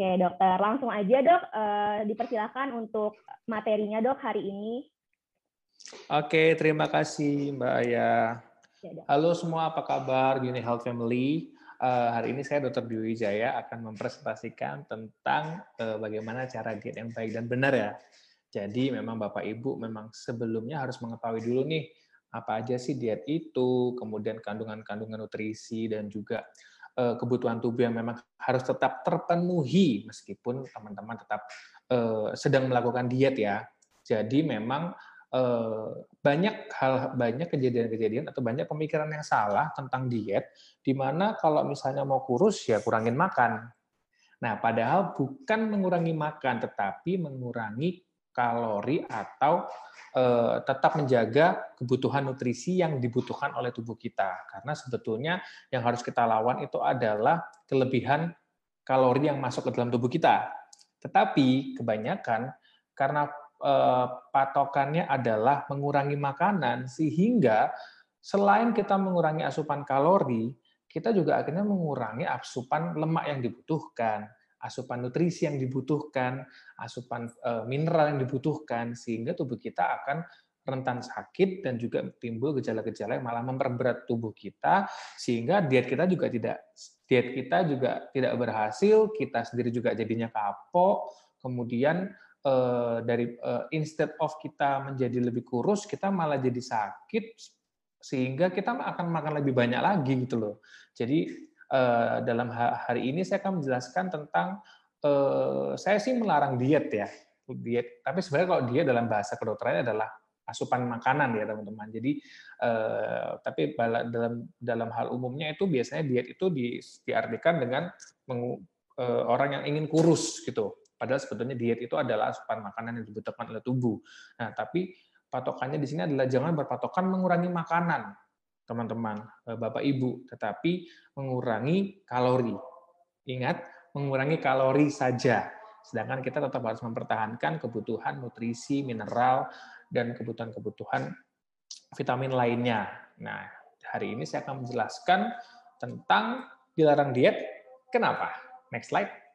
Oke dokter, langsung aja dok, uh, dipersilakan untuk materinya dok hari ini. Oke, terima kasih Mbak Aya. Ya, Halo semua, apa kabar Uni Health Family? Uh, hari ini saya Dr. Dwi Wijaya akan mempresentasikan tentang uh, bagaimana cara diet yang baik dan benar ya. Jadi memang Bapak Ibu memang sebelumnya harus mengetahui dulu nih apa aja sih diet itu, kemudian kandungan-kandungan nutrisi dan juga Eh, kebutuhan tubuh yang memang harus tetap terpenuhi meskipun teman-teman tetap eh, sedang melakukan diet ya. Jadi memang eh, banyak hal banyak kejadian-kejadian atau banyak pemikiran yang salah tentang diet di mana kalau misalnya mau kurus ya kurangin makan. Nah, padahal bukan mengurangi makan tetapi mengurangi kalori atau eh, tetap menjaga kebutuhan nutrisi yang dibutuhkan oleh tubuh kita. Karena sebetulnya yang harus kita lawan itu adalah kelebihan kalori yang masuk ke dalam tubuh kita. Tetapi kebanyakan karena eh, patokannya adalah mengurangi makanan sehingga selain kita mengurangi asupan kalori, kita juga akhirnya mengurangi asupan lemak yang dibutuhkan asupan nutrisi yang dibutuhkan, asupan eh, mineral yang dibutuhkan, sehingga tubuh kita akan rentan sakit dan juga timbul gejala-gejala yang malah memperberat tubuh kita, sehingga diet kita juga tidak diet kita juga tidak berhasil, kita sendiri juga jadinya kapok, kemudian eh, dari eh, instead of kita menjadi lebih kurus, kita malah jadi sakit, sehingga kita akan makan lebih banyak lagi gitu loh. Jadi dalam hari ini saya akan menjelaskan tentang eh, saya sih melarang diet ya diet. Tapi sebenarnya kalau diet dalam bahasa kedokteran adalah asupan makanan ya teman-teman. Jadi eh, tapi dalam dalam hal umumnya itu biasanya diet itu di, diartikan dengan orang yang ingin kurus gitu. Padahal sebetulnya diet itu adalah asupan makanan yang dibutuhkan oleh tubuh. Nah tapi patokannya di sini adalah jangan berpatokan mengurangi makanan teman-teman, eh, Bapak Ibu, tetapi mengurangi kalori. Ingat, mengurangi kalori saja. Sedangkan kita tetap harus mempertahankan kebutuhan nutrisi, mineral, dan kebutuhan-kebutuhan vitamin lainnya. Nah, hari ini saya akan menjelaskan tentang dilarang diet. Kenapa? Next slide.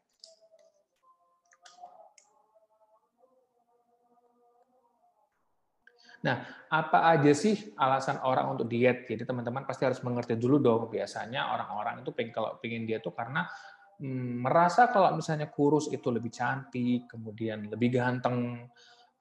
Nah, apa aja sih alasan orang untuk diet? Jadi teman-teman pasti harus mengerti dulu dong. Biasanya orang-orang itu pengen kalau pengen diet tuh karena hmm, merasa kalau misalnya kurus itu lebih cantik, kemudian lebih ganteng,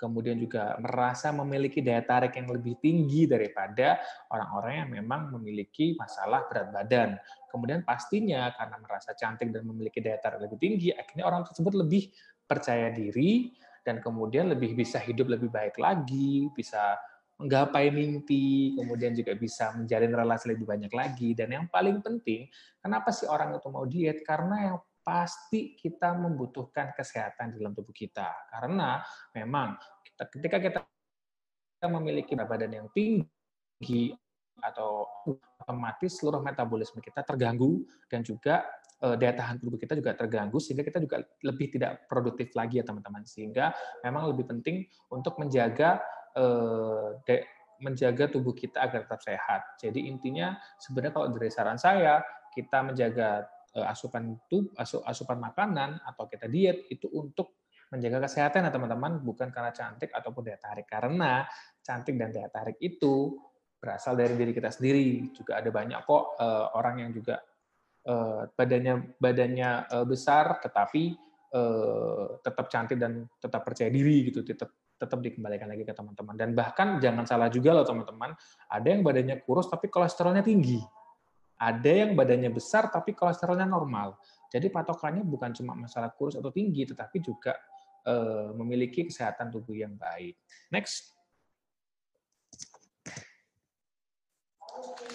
kemudian juga merasa memiliki daya tarik yang lebih tinggi daripada orang-orang yang memang memiliki masalah berat badan. Kemudian pastinya karena merasa cantik dan memiliki daya tarik lebih tinggi, akhirnya orang tersebut lebih percaya diri, dan kemudian lebih bisa hidup lebih baik lagi, bisa menggapai mimpi, kemudian juga bisa menjalin relasi lebih banyak lagi. Dan yang paling penting, kenapa sih orang itu mau diet? Karena yang pasti kita membutuhkan kesehatan di dalam tubuh kita. Karena memang kita, ketika kita memiliki badan yang tinggi atau otomatis seluruh metabolisme kita terganggu dan juga daya tahan tubuh kita juga terganggu sehingga kita juga lebih tidak produktif lagi ya teman-teman. Sehingga memang lebih penting untuk menjaga eh, menjaga tubuh kita agar tetap sehat. Jadi intinya sebenarnya kalau dari saran saya kita menjaga eh, asupan tubuh asupan makanan atau kita diet itu untuk menjaga kesehatan ya teman-teman. Bukan karena cantik ataupun daya tarik. Karena cantik dan daya tarik itu berasal dari diri kita sendiri. Juga ada banyak kok orang yang juga Eh, badannya badannya eh, besar tetapi eh, tetap cantik dan tetap percaya diri gitu tetap tetap dikembalikan lagi ke teman-teman. Dan bahkan jangan salah juga loh teman-teman ada yang badannya kurus tapi kolesterolnya tinggi. Ada yang badannya besar tapi kolesterolnya normal. Jadi patokannya bukan cuma masalah kurus atau tinggi tetapi juga memiliki kesehatan tubuh yang baik. Next.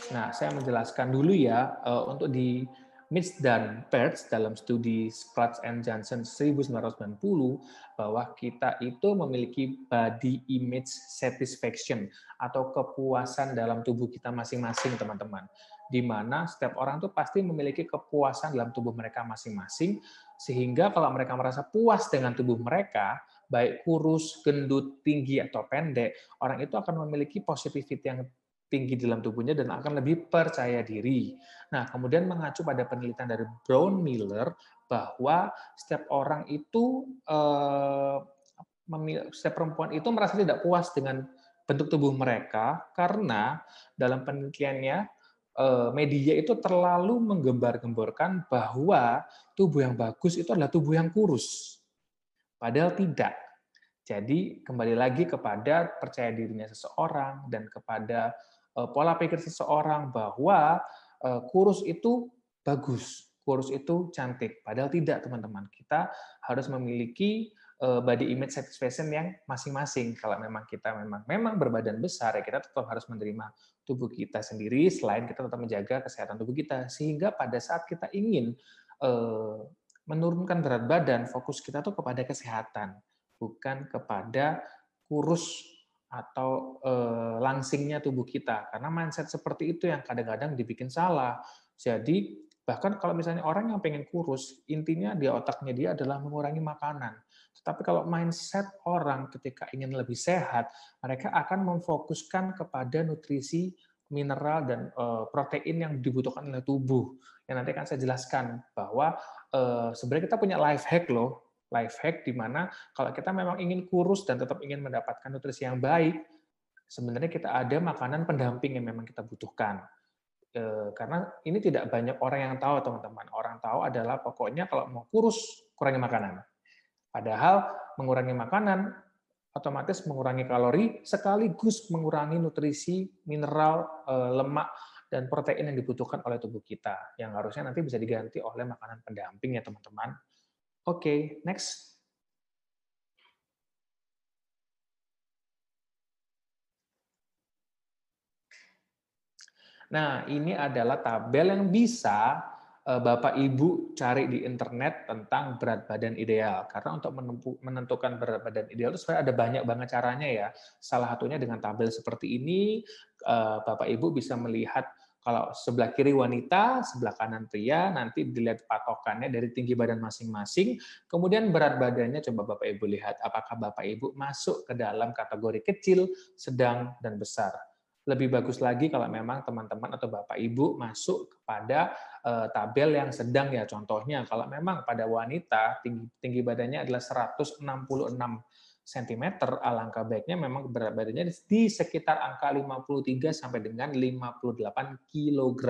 Nah, saya menjelaskan dulu ya untuk di Mitch dan Perts dalam studi Scratch and Johnson 1990 bahwa kita itu memiliki body image satisfaction atau kepuasan dalam tubuh kita masing-masing, teman-teman. Di mana setiap orang itu pasti memiliki kepuasan dalam tubuh mereka masing-masing, sehingga kalau mereka merasa puas dengan tubuh mereka, baik kurus, gendut, tinggi, atau pendek, orang itu akan memiliki positivity yang tinggi dalam tubuhnya dan akan lebih percaya diri. Nah, kemudian mengacu pada penelitian dari Brown Miller bahwa setiap orang itu eh, setiap perempuan itu merasa tidak puas dengan bentuk tubuh mereka karena dalam penelitiannya eh, media itu terlalu menggembar-gemborkan bahwa tubuh yang bagus itu adalah tubuh yang kurus. Padahal tidak. Jadi kembali lagi kepada percaya dirinya seseorang dan kepada pola pikir seseorang bahwa eh, kurus itu bagus, kurus itu cantik. Padahal tidak, teman-teman. Kita harus memiliki eh, body image satisfaction yang masing-masing. Kalau memang kita memang memang berbadan besar, ya kita tetap harus menerima tubuh kita sendiri, selain kita tetap menjaga kesehatan tubuh kita. Sehingga pada saat kita ingin menurunkan berat badan, fokus kita tuh kepada kesehatan, bukan kepada kurus atau eh, langsingnya tubuh kita. Karena mindset seperti itu yang kadang-kadang dibikin salah. Jadi bahkan kalau misalnya orang yang pengen kurus intinya di otaknya dia adalah mengurangi makanan. Tetapi kalau mindset orang ketika ingin lebih sehat mereka akan memfokuskan kepada nutrisi mineral dan eh, protein yang dibutuhkan oleh tubuh. Yang nanti akan saya jelaskan bahwa eh, sebenarnya kita punya life hack loh life hack di mana kalau kita memang ingin kurus dan tetap ingin mendapatkan nutrisi yang baik, sebenarnya kita ada makanan pendamping yang memang kita butuhkan. E, karena ini tidak banyak orang yang tahu, teman-teman. Orang tahu adalah pokoknya kalau mau kurus, kurangi makanan. Padahal mengurangi makanan otomatis mengurangi kalori sekaligus mengurangi nutrisi, mineral, e, lemak, dan protein yang dibutuhkan oleh tubuh kita yang harusnya nanti bisa diganti oleh makanan pendamping ya teman-teman. Oke, okay, next. Nah, ini adalah tabel yang bisa eh, Bapak Ibu cari di internet tentang berat badan ideal. Karena untuk menentukan berat badan ideal itu sebenarnya ada banyak banget caranya ya. Salah satunya dengan tabel seperti ini, eh, Bapak Ibu bisa melihat kalau sebelah kiri wanita, sebelah kanan pria, nanti dilihat patokannya dari tinggi badan masing-masing. Kemudian berat badannya coba Bapak Ibu lihat apakah Bapak Ibu masuk ke dalam kategori kecil, sedang, dan besar. Lebih bagus lagi kalau memang teman-teman atau Bapak Ibu masuk kepada eh, tabel yang sedang ya. Contohnya kalau memang pada wanita tinggi, tinggi badannya adalah 166 cm, alangkah baiknya memang berat badannya di sekitar angka 53 sampai dengan 58 kg.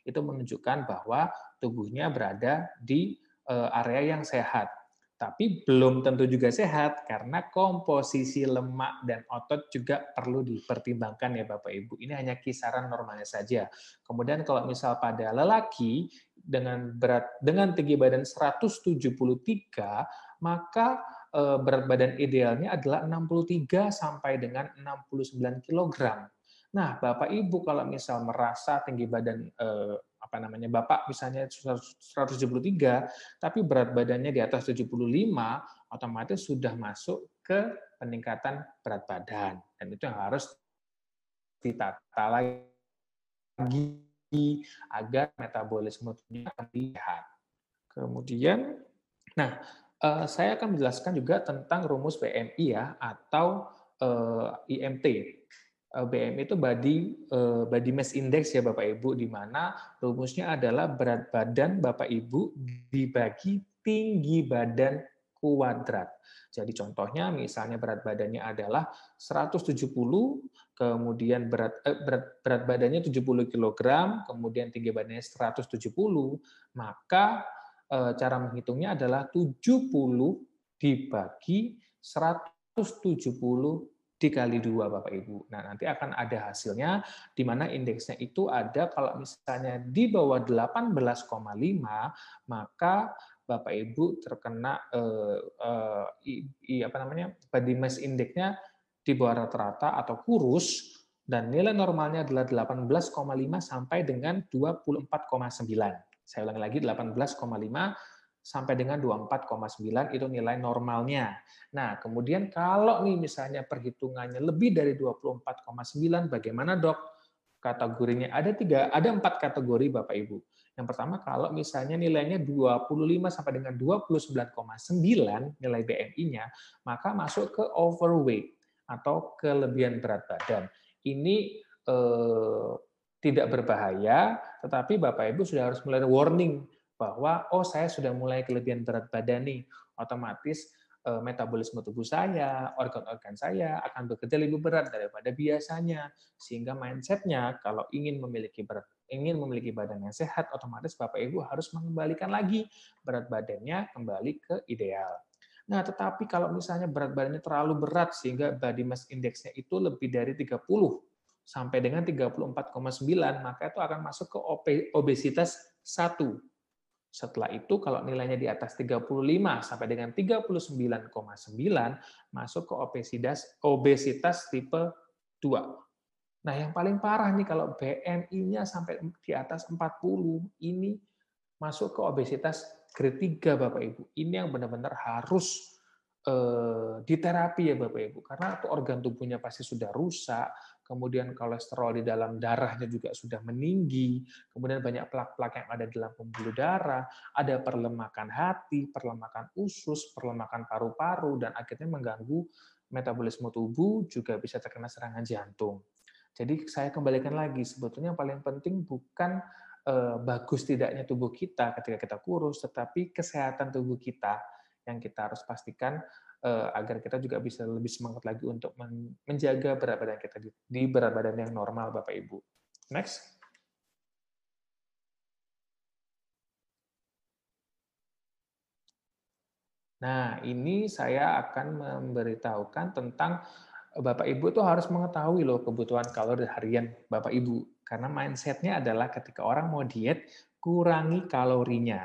Itu menunjukkan bahwa tubuhnya berada di eh, area yang sehat. Tapi belum tentu juga sehat karena komposisi lemak dan otot juga perlu dipertimbangkan ya Bapak Ibu. Ini hanya kisaran normalnya saja. Kemudian kalau misal pada lelaki dengan berat dengan tinggi badan 173 maka berat badan idealnya adalah 63 sampai dengan 69 kg. Nah, Bapak Ibu kalau misal merasa tinggi badan eh, apa namanya Bapak misalnya 173 tapi berat badannya di atas 75 otomatis sudah masuk ke peningkatan berat badan dan itu yang harus ditata lagi agar metabolisme terlihat. Kemudian nah Eh, saya akan menjelaskan juga tentang rumus BMI ya atau eh, IMT. Eh, BMI itu body body mass index ya Bapak Ibu di mana rumusnya adalah berat badan Bapak Ibu dibagi tinggi badan kuadrat. Jadi contohnya misalnya berat badannya adalah 170, kemudian berat eh, berat berat badannya 70 kg, kemudian tinggi badannya 170, maka cara menghitungnya adalah 70 dibagi 170 dikali dua Bapak Ibu. Nah, nanti akan ada hasilnya di mana indeksnya itu ada kalau misalnya di bawah 18,5 maka Bapak Ibu terkena eh, eh, i, apa namanya body mass indexnya di bawah rata-rata atau kurus dan nilai normalnya adalah 18,5 sampai dengan 24,9. Saya ulangi lagi 18,5 sampai dengan 24,9 itu nilai normalnya. Nah, kemudian kalau nih misalnya perhitungannya lebih dari 24,9 bagaimana, Dok? Kategorinya ada tiga, ada empat kategori Bapak Ibu. Yang pertama kalau misalnya nilainya 25 sampai dengan 29,9 nilai BMI-nya, maka masuk ke overweight atau kelebihan berat badan. Ini eh, tidak berbahaya, tetapi Bapak Ibu sudah harus mulai warning bahwa oh saya sudah mulai kelebihan berat badan nih, otomatis eh, metabolisme tubuh saya, organ-organ saya akan bekerja lebih berat daripada biasanya. Sehingga mindsetnya kalau ingin memiliki berat ingin memiliki badan yang sehat, otomatis Bapak Ibu harus mengembalikan lagi berat badannya kembali ke ideal. Nah, tetapi kalau misalnya berat badannya terlalu berat sehingga body mass index-nya itu lebih dari 30 sampai dengan 34,9, maka itu akan masuk ke obesitas 1. Setelah itu kalau nilainya di atas 35 sampai dengan 39,9 masuk ke obesitas obesitas tipe 2. Nah, yang paling parah nih kalau BMI-nya sampai di atas 40 ini masuk ke obesitas grade 3 Bapak Ibu. Ini yang benar-benar harus eh, diterapi ya Bapak Ibu. Karena organ tubuhnya pasti sudah rusak, kemudian kolesterol di dalam darahnya juga sudah meninggi, kemudian banyak plak-plak yang ada dalam pembuluh darah, ada perlemakan hati, perlemakan usus, perlemakan paru-paru, dan akhirnya mengganggu metabolisme tubuh, juga bisa terkena serangan jantung. Jadi saya kembalikan lagi, sebetulnya yang paling penting bukan eh, bagus tidaknya tubuh kita ketika kita kurus, tetapi kesehatan tubuh kita yang kita harus pastikan agar kita juga bisa lebih semangat lagi untuk menjaga berat badan kita di, di berat badan yang normal, Bapak Ibu. Next. Nah, ini saya akan memberitahukan tentang Bapak Ibu tuh harus mengetahui loh kebutuhan kalori harian Bapak Ibu. Karena mindsetnya adalah ketika orang mau diet, kurangi kalorinya.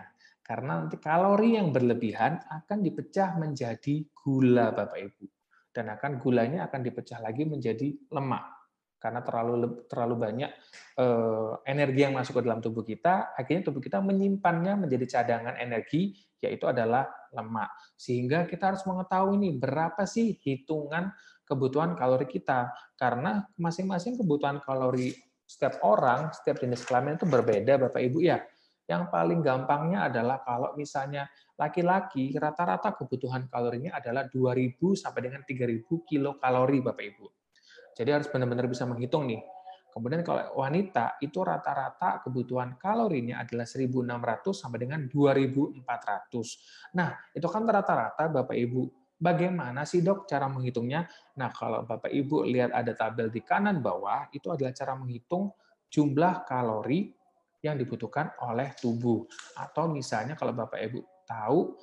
Karena nanti kalori yang berlebihan akan dipecah menjadi gula Bapak Ibu. Dan akan gulanya akan dipecah lagi menjadi lemak. Karena terlalu terlalu banyak eh, energi yang masuk ke dalam tubuh kita, akhirnya tubuh kita menyimpannya menjadi cadangan energi, yaitu adalah lemak. Sehingga kita harus mengetahui nih berapa sih hitungan kebutuhan kalori kita. Karena masing-masing kebutuhan kalori setiap orang, setiap jenis kelamin itu berbeda, Bapak Ibu ya. Yang paling gampangnya adalah kalau misalnya laki-laki rata-rata kebutuhan kalorinya adalah 2000 sampai dengan 3000 kilokalori Bapak Ibu. Jadi harus benar-benar bisa menghitung nih. Kemudian kalau wanita itu rata-rata kebutuhan kalorinya adalah 1600 sampai dengan 2400. Nah, itu kan rata-rata Bapak Ibu Bagaimana sih dok cara menghitungnya? Nah kalau Bapak Ibu lihat ada tabel di kanan bawah, itu adalah cara menghitung jumlah kalori yang dibutuhkan oleh tubuh. Atau misalnya kalau Bapak Ibu tahu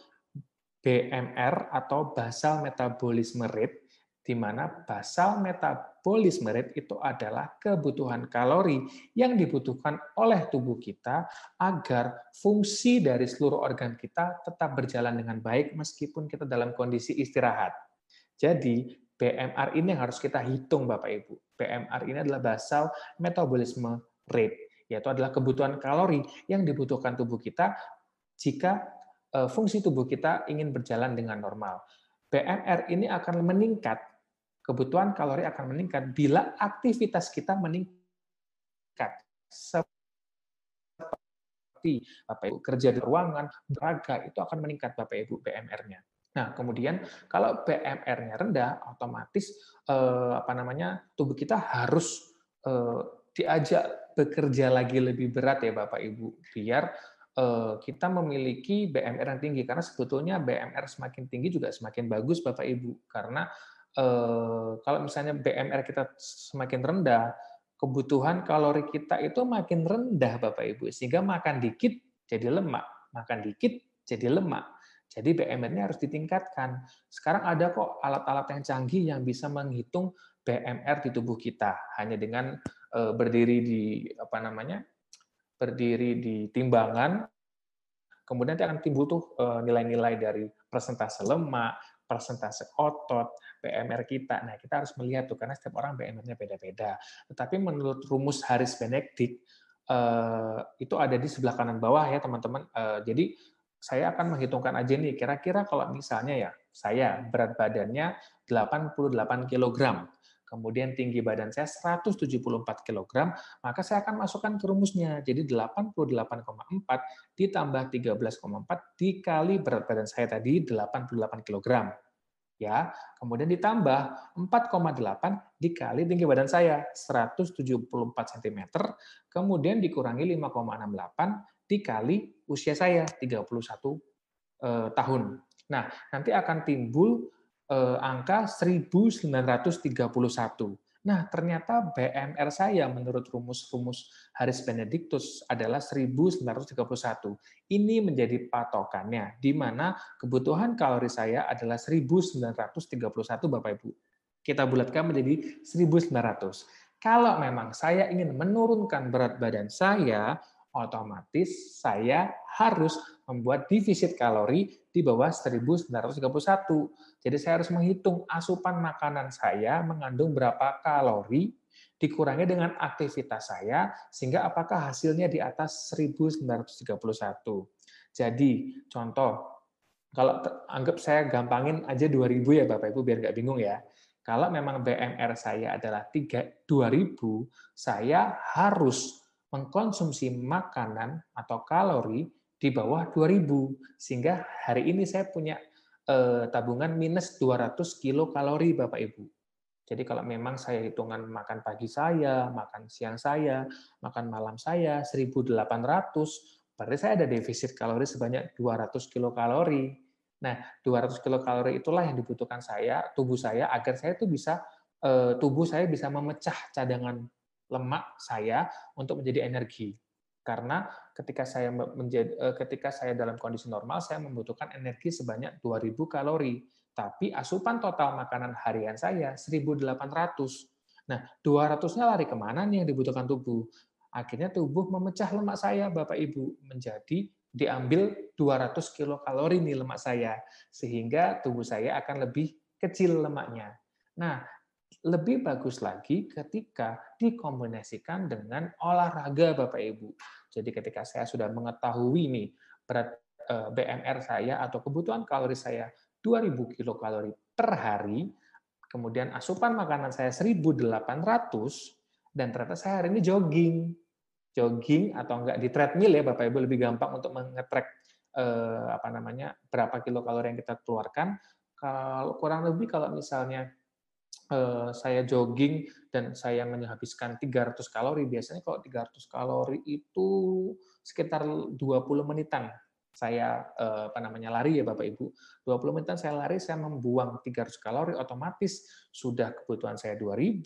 BMR atau basal metabolisme rate, di mana basal metabolisme rate itu adalah kebutuhan kalori yang dibutuhkan oleh tubuh kita agar fungsi dari seluruh organ kita tetap berjalan dengan baik meskipun kita dalam kondisi istirahat. Jadi, BMR ini yang harus kita hitung Bapak Ibu. BMR ini adalah basal metabolisme rate, yaitu adalah kebutuhan kalori yang dibutuhkan tubuh kita jika eh, fungsi tubuh kita ingin berjalan dengan normal. BMR ini akan meningkat kebutuhan kalori akan meningkat bila aktivitas kita meningkat. Seperti Bapak Ibu kerja di ruangan, beragam itu akan meningkat Bapak Ibu BMR-nya. Nah, kemudian kalau BMR-nya rendah, otomatis eh, apa namanya tubuh kita harus eh, diajak bekerja lagi lebih berat ya Bapak Ibu, biar eh, kita memiliki BMR yang tinggi karena sebetulnya BMR semakin tinggi juga semakin bagus Bapak Ibu karena Eh, kalau misalnya BMR kita semakin rendah, kebutuhan kalori kita itu makin rendah Bapak Ibu, sehingga makan dikit jadi lemak, makan dikit jadi lemak. Jadi BMR-nya harus ditingkatkan. Sekarang ada kok alat-alat yang canggih yang bisa menghitung BMR di tubuh kita hanya dengan berdiri di apa namanya? berdiri di timbangan kemudian nanti akan timbul tuh eh, nilai-nilai dari persentase lemak, persentase otot, BMR kita. Nah, kita harus melihat tuh karena setiap orang BMR-nya beda-beda. Tetapi menurut rumus Harris Benedict eh, itu ada di sebelah kanan bawah ya, teman-teman. Eh, jadi saya akan menghitungkan aja nih kira-kira kalau misalnya ya saya berat badannya 88 kg, kemudian tinggi badan saya 174 kg, maka saya akan masukkan ke rumusnya. Jadi 88,4 ditambah 13,4 dikali berat badan saya tadi 88 kg. ya. Kemudian ditambah 4,8 dikali tinggi badan saya 174 cm, kemudian dikurangi 5,68 dikali usia saya 31 eh, tahun. Nah, nanti akan timbul eh, angka 1931. Nah, ternyata BMR saya menurut rumus-rumus Haris Benedictus adalah 1931. Ini menjadi patokannya, di mana kebutuhan kalori saya adalah 1931 Bapak Ibu. Kita bulatkan menjadi 1900. Kalau memang saya ingin menurunkan berat badan saya, otomatis saya harus membuat defisit kalori di bawah 1931. Jadi saya harus menghitung asupan makanan saya mengandung berapa kalori dikurangi dengan aktivitas saya sehingga apakah hasilnya di atas 1931. Jadi contoh kalau anggap saya gampangin aja 2000 ya Bapak Ibu biar nggak bingung ya. Kalau memang BMR saya adalah 3 2000, saya harus mengkonsumsi makanan atau kalori di bawah 2000 sehingga hari ini saya punya eh, tabungan minus 200 kilokalori Bapak Ibu. Jadi kalau memang saya hitungan makan pagi saya, makan siang saya, makan malam saya 1800, berarti saya ada defisit kalori sebanyak 200 kilokalori. Nah, 200 kilokalori itulah yang dibutuhkan saya, tubuh saya agar saya itu bisa eh, tubuh saya bisa memecah cadangan lemak saya untuk menjadi energi. Karena ketika saya menjadi eh, ketika saya dalam kondisi normal saya membutuhkan energi sebanyak 2000 kalori, tapi asupan total makanan harian saya 1800. Nah, 200-nya lari ke mana nih yang dibutuhkan tubuh? Akhirnya tubuh memecah lemak saya, Bapak Ibu, menjadi diambil 200 kilokalori nih lemak saya, sehingga tubuh saya akan lebih kecil lemaknya. Nah, lebih bagus lagi ketika dikombinasikan dengan olahraga Bapak Ibu. Jadi ketika saya sudah mengetahui nih berat eh, BMR saya atau kebutuhan kalori saya 2000 kilokalori per hari, kemudian asupan makanan saya 1800 dan ternyata saya hari ini jogging. Jogging atau enggak di treadmill ya Bapak Ibu lebih gampang untuk mengetrack eh, apa namanya berapa kilokalori yang kita keluarkan. Kalau kurang lebih kalau misalnya saya jogging dan saya menghabiskan 300 kalori, biasanya kalau 300 kalori itu sekitar 20 menitan saya eh, apa namanya lari ya Bapak Ibu. 20 menitan saya lari, saya membuang 300 kalori otomatis sudah kebutuhan saya 2000,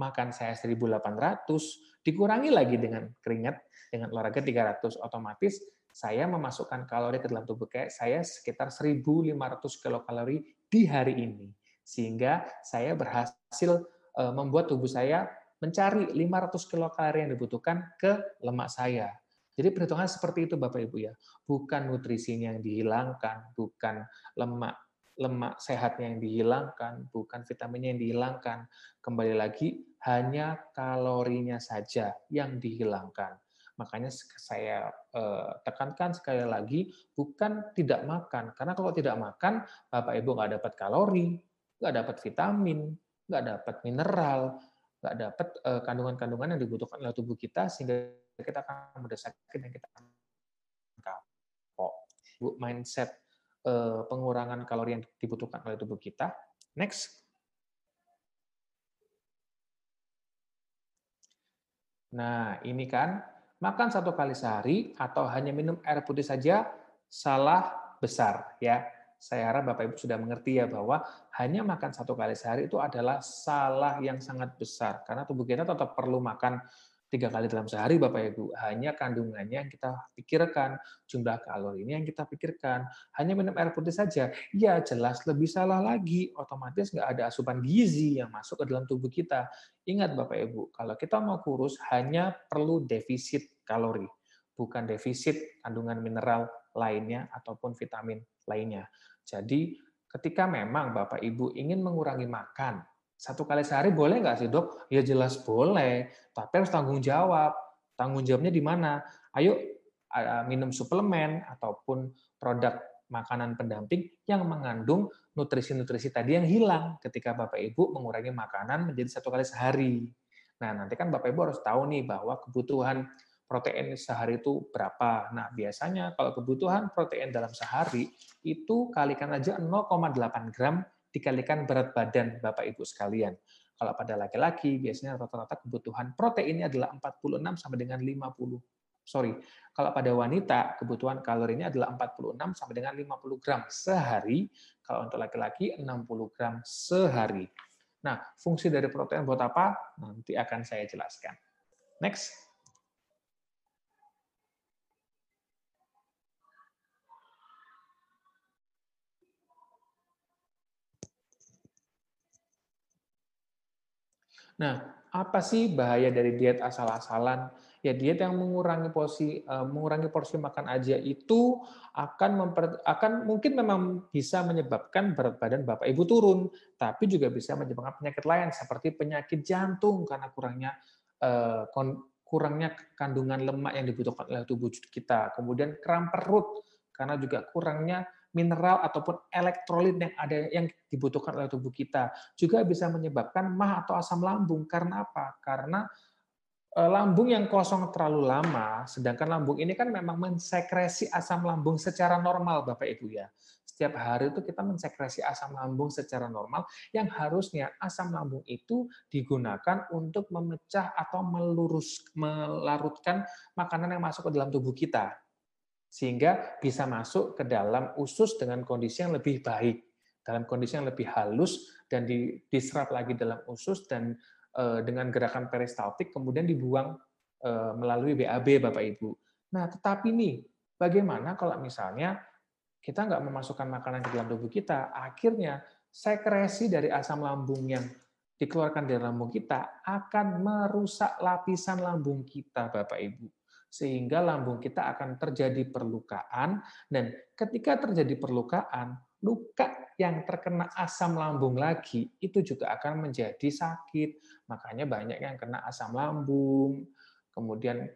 makan saya 1800, dikurangi lagi dengan keringat dengan olahraga 300 otomatis saya memasukkan kalori ke dalam tubuh saya sekitar 1500 kilokalori di hari ini sehingga saya berhasil eh, membuat tubuh saya mencari 500 kilokalori yang dibutuhkan ke lemak saya. Jadi perhitungan seperti itu Bapak Ibu ya. Bukan nutrisinya yang dihilangkan, bukan lemak lemak sehatnya yang dihilangkan, bukan vitaminnya yang dihilangkan. Kembali lagi hanya kalorinya saja yang dihilangkan. Makanya saya eh, tekankan sekali lagi, bukan tidak makan. Karena kalau tidak makan, Bapak Ibu nggak dapat kalori, nggak dapat vitamin, nggak dapat mineral, nggak dapat eh, kandungan-kandungan yang dibutuhkan oleh tubuh kita sehingga kita akan mudah sakit dan kita akan kapok. Bu, mindset eh, pengurangan kalori yang dibutuhkan oleh tubuh kita. Next. Nah, ini kan makan satu kali sehari atau hanya minum air putih saja salah besar ya saya harap Bapak Ibu sudah mengerti ya bahwa hanya makan satu kali sehari itu adalah salah yang sangat besar karena tubuh kita tetap perlu makan tiga kali dalam sehari Bapak Ibu. Hanya kandungannya yang kita pikirkan, jumlah kalori ini yang kita pikirkan. Hanya minum air putih saja, ya jelas lebih salah lagi. Otomatis nggak ada asupan gizi yang masuk ke dalam tubuh kita. Ingat Bapak Ibu, kalau kita mau kurus hanya perlu defisit kalori, bukan defisit kandungan mineral lainnya ataupun vitamin lainnya. Jadi ketika memang Bapak Ibu ingin mengurangi makan, satu kali sehari boleh nggak sih dok? Ya jelas boleh, tapi harus tanggung jawab. Tanggung jawabnya di mana? Ayo minum suplemen ataupun produk makanan pendamping yang mengandung nutrisi-nutrisi tadi yang hilang ketika Bapak Ibu mengurangi makanan menjadi satu kali sehari. Nah, nanti kan Bapak Ibu harus tahu nih bahwa kebutuhan protein sehari itu berapa. Nah, biasanya kalau kebutuhan protein dalam sehari itu kalikan aja 0,8 gram dikalikan berat badan Bapak Ibu sekalian. Kalau pada laki-laki biasanya rata-rata kebutuhan proteinnya adalah 46 sampai dengan 50. Sorry, kalau pada wanita kebutuhan kalorinya adalah 46 sampai dengan 50 gram sehari. Kalau untuk laki-laki 60 gram sehari. Nah, fungsi dari protein buat apa? Nanti akan saya jelaskan. Next. Nah, apa sih bahaya dari diet asal-asalan? Ya diet yang mengurangi porsi uh, mengurangi porsi makan aja itu akan memper, akan mungkin memang bisa menyebabkan berat badan Bapak Ibu turun, tapi juga bisa menyebabkan penyakit lain seperti penyakit jantung karena kurangnya uh, kurangnya kandungan lemak yang dibutuhkan oleh tubuh kita. Kemudian kram perut karena juga kurangnya mineral ataupun elektrolit yang ada yang dibutuhkan oleh tubuh kita. Juga bisa menyebabkan mah atau asam lambung. Karena apa? Karena e, lambung yang kosong terlalu lama, sedangkan lambung ini kan memang mensekresi asam lambung secara normal, Bapak Ibu ya. Setiap hari itu kita mensekresi asam lambung secara normal, yang harusnya asam lambung itu digunakan untuk memecah atau melurus, melarutkan makanan yang masuk ke dalam tubuh kita sehingga bisa masuk ke dalam usus dengan kondisi yang lebih baik, dalam kondisi yang lebih halus dan diserap lagi dalam usus dan eh, dengan gerakan peristaltik kemudian dibuang eh, melalui BAB Bapak Ibu. Nah, tetapi nih, bagaimana kalau misalnya kita nggak memasukkan makanan ke dalam tubuh kita, akhirnya sekresi dari asam lambung yang dikeluarkan dari lambung kita akan merusak lapisan lambung kita, Bapak Ibu sehingga lambung kita akan terjadi perlukaan dan ketika terjadi perlukaan luka yang terkena asam lambung lagi itu juga akan menjadi sakit. Makanya banyak yang kena asam lambung. Kemudian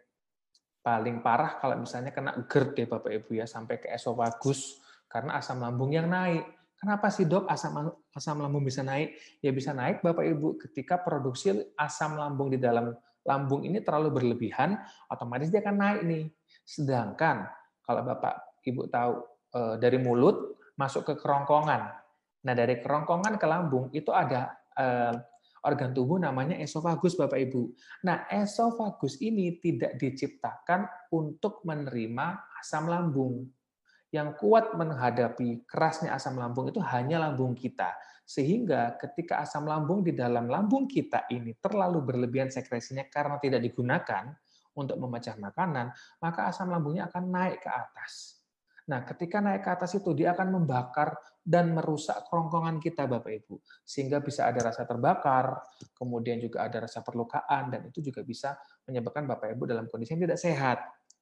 paling parah kalau misalnya kena GERD deh Bapak Ibu ya sampai ke esofagus karena asam lambung yang naik. Kenapa sih dok asam asam lambung bisa naik? Ya bisa naik Bapak Ibu ketika produksi asam lambung di dalam lambung ini terlalu berlebihan, otomatis dia akan naik nih. Sedangkan kalau Bapak Ibu tahu eh, dari mulut masuk ke kerongkongan. Nah, dari kerongkongan ke lambung itu ada eh, organ tubuh namanya esofagus Bapak Ibu. Nah, esofagus ini tidak diciptakan untuk menerima asam lambung. Yang kuat menghadapi kerasnya asam lambung itu hanya lambung kita. Sehingga ketika asam lambung di dalam lambung kita ini terlalu berlebihan sekresinya karena tidak digunakan untuk memecah makanan, maka asam lambungnya akan naik ke atas. Nah, ketika naik ke atas itu dia akan membakar dan merusak kerongkongan kita Bapak Ibu. Sehingga bisa ada rasa terbakar, kemudian juga ada rasa perlukaan dan itu juga bisa menyebabkan Bapak Ibu dalam kondisi yang tidak sehat.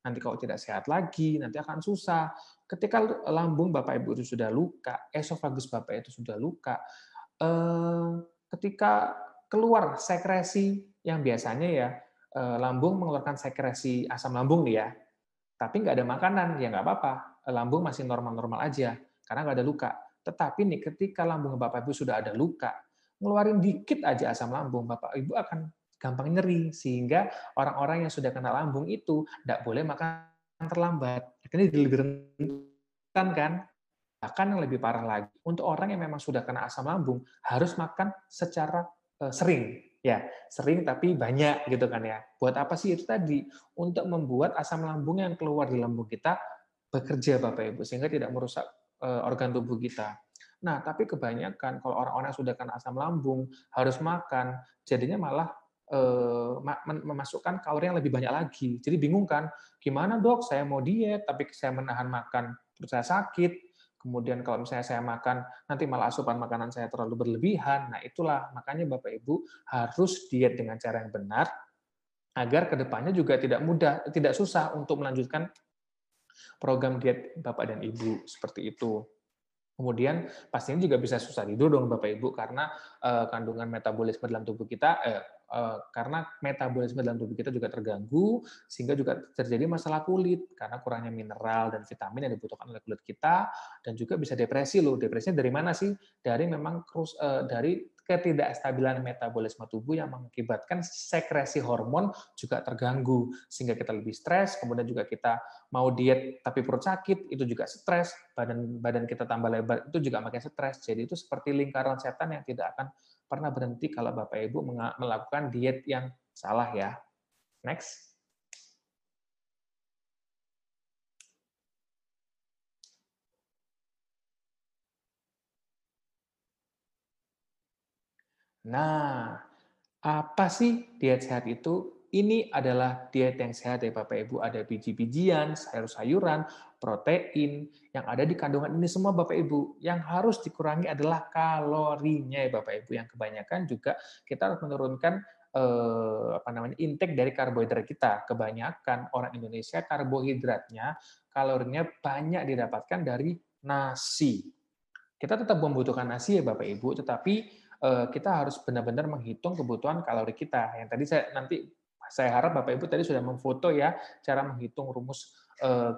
Nanti kalau tidak sehat lagi, nanti akan susah. Ketika lambung Bapak Ibu itu sudah luka, esofagus Bapak itu sudah luka, eh, ketika keluar sekresi yang biasanya ya eh, lambung mengeluarkan sekresi asam lambung nih ya, tapi nggak ada makanan, ya nggak apa-apa. Lambung masih normal-normal aja, karena nggak ada luka. Tetapi nih ketika lambung Bapak Ibu sudah ada luka, ngeluarin dikit aja asam lambung, Bapak Ibu akan gampang nyeri sehingga orang-orang yang sudah kena lambung itu tidak boleh makan terlambat. Akhirnya lebih rentan kan? Bahkan yang lebih parah lagi untuk orang yang memang sudah kena asam lambung harus makan secara uh, sering. Ya sering tapi banyak gitu kan ya. Buat apa sih? Itu tadi untuk membuat asam lambung yang keluar di lambung kita bekerja bapak ibu sehingga tidak merusak uh, organ tubuh kita. Nah tapi kebanyakan kalau orang-orang sudah kena asam lambung harus makan jadinya malah Eh, memasukkan kalori yang lebih banyak lagi. Jadi bingung kan, gimana dok, saya mau diet, tapi saya menahan makan, terus saya sakit, kemudian kalau misalnya saya makan, nanti malah asupan makanan saya terlalu berlebihan. Nah itulah, makanya Bapak Ibu harus diet dengan cara yang benar, agar ke depannya juga tidak mudah, tidak susah untuk melanjutkan program diet Bapak dan Ibu, seperti itu. Kemudian pastinya juga bisa susah tidur dong Bapak Ibu karena uh, kandungan metabolisme dalam tubuh kita eh, Eh, karena metabolisme dalam tubuh kita juga terganggu sehingga juga terjadi masalah kulit karena kurangnya mineral dan vitamin yang dibutuhkan oleh kulit kita dan juga bisa depresi loh depresinya dari mana sih dari memang eh, dari ketidakstabilan metabolisme tubuh yang mengakibatkan sekresi hormon juga terganggu sehingga kita lebih stres, kemudian juga kita mau diet tapi perut sakit itu juga stres, badan badan kita tambah lebar itu juga makin stres. Jadi itu seperti lingkaran setan yang tidak akan pernah berhenti kalau Bapak Ibu melakukan diet yang salah ya. Next. Nah, apa sih diet sehat itu? Ini adalah diet yang sehat ya Bapak Ibu. Ada biji-bijian, sayur-sayuran, protein yang ada di kandungan ini semua Bapak Ibu. Yang harus dikurangi adalah kalorinya ya Bapak Ibu. Yang kebanyakan juga kita harus menurunkan eh, apa namanya intake dari karbohidrat kita. Kebanyakan orang Indonesia karbohidratnya kalorinya banyak didapatkan dari nasi. Kita tetap membutuhkan nasi ya Bapak Ibu, tetapi Eh, kita harus benar-benar menghitung kebutuhan kalori kita. Yang tadi saya nanti saya harap Bapak Ibu tadi sudah memfoto ya cara menghitung rumus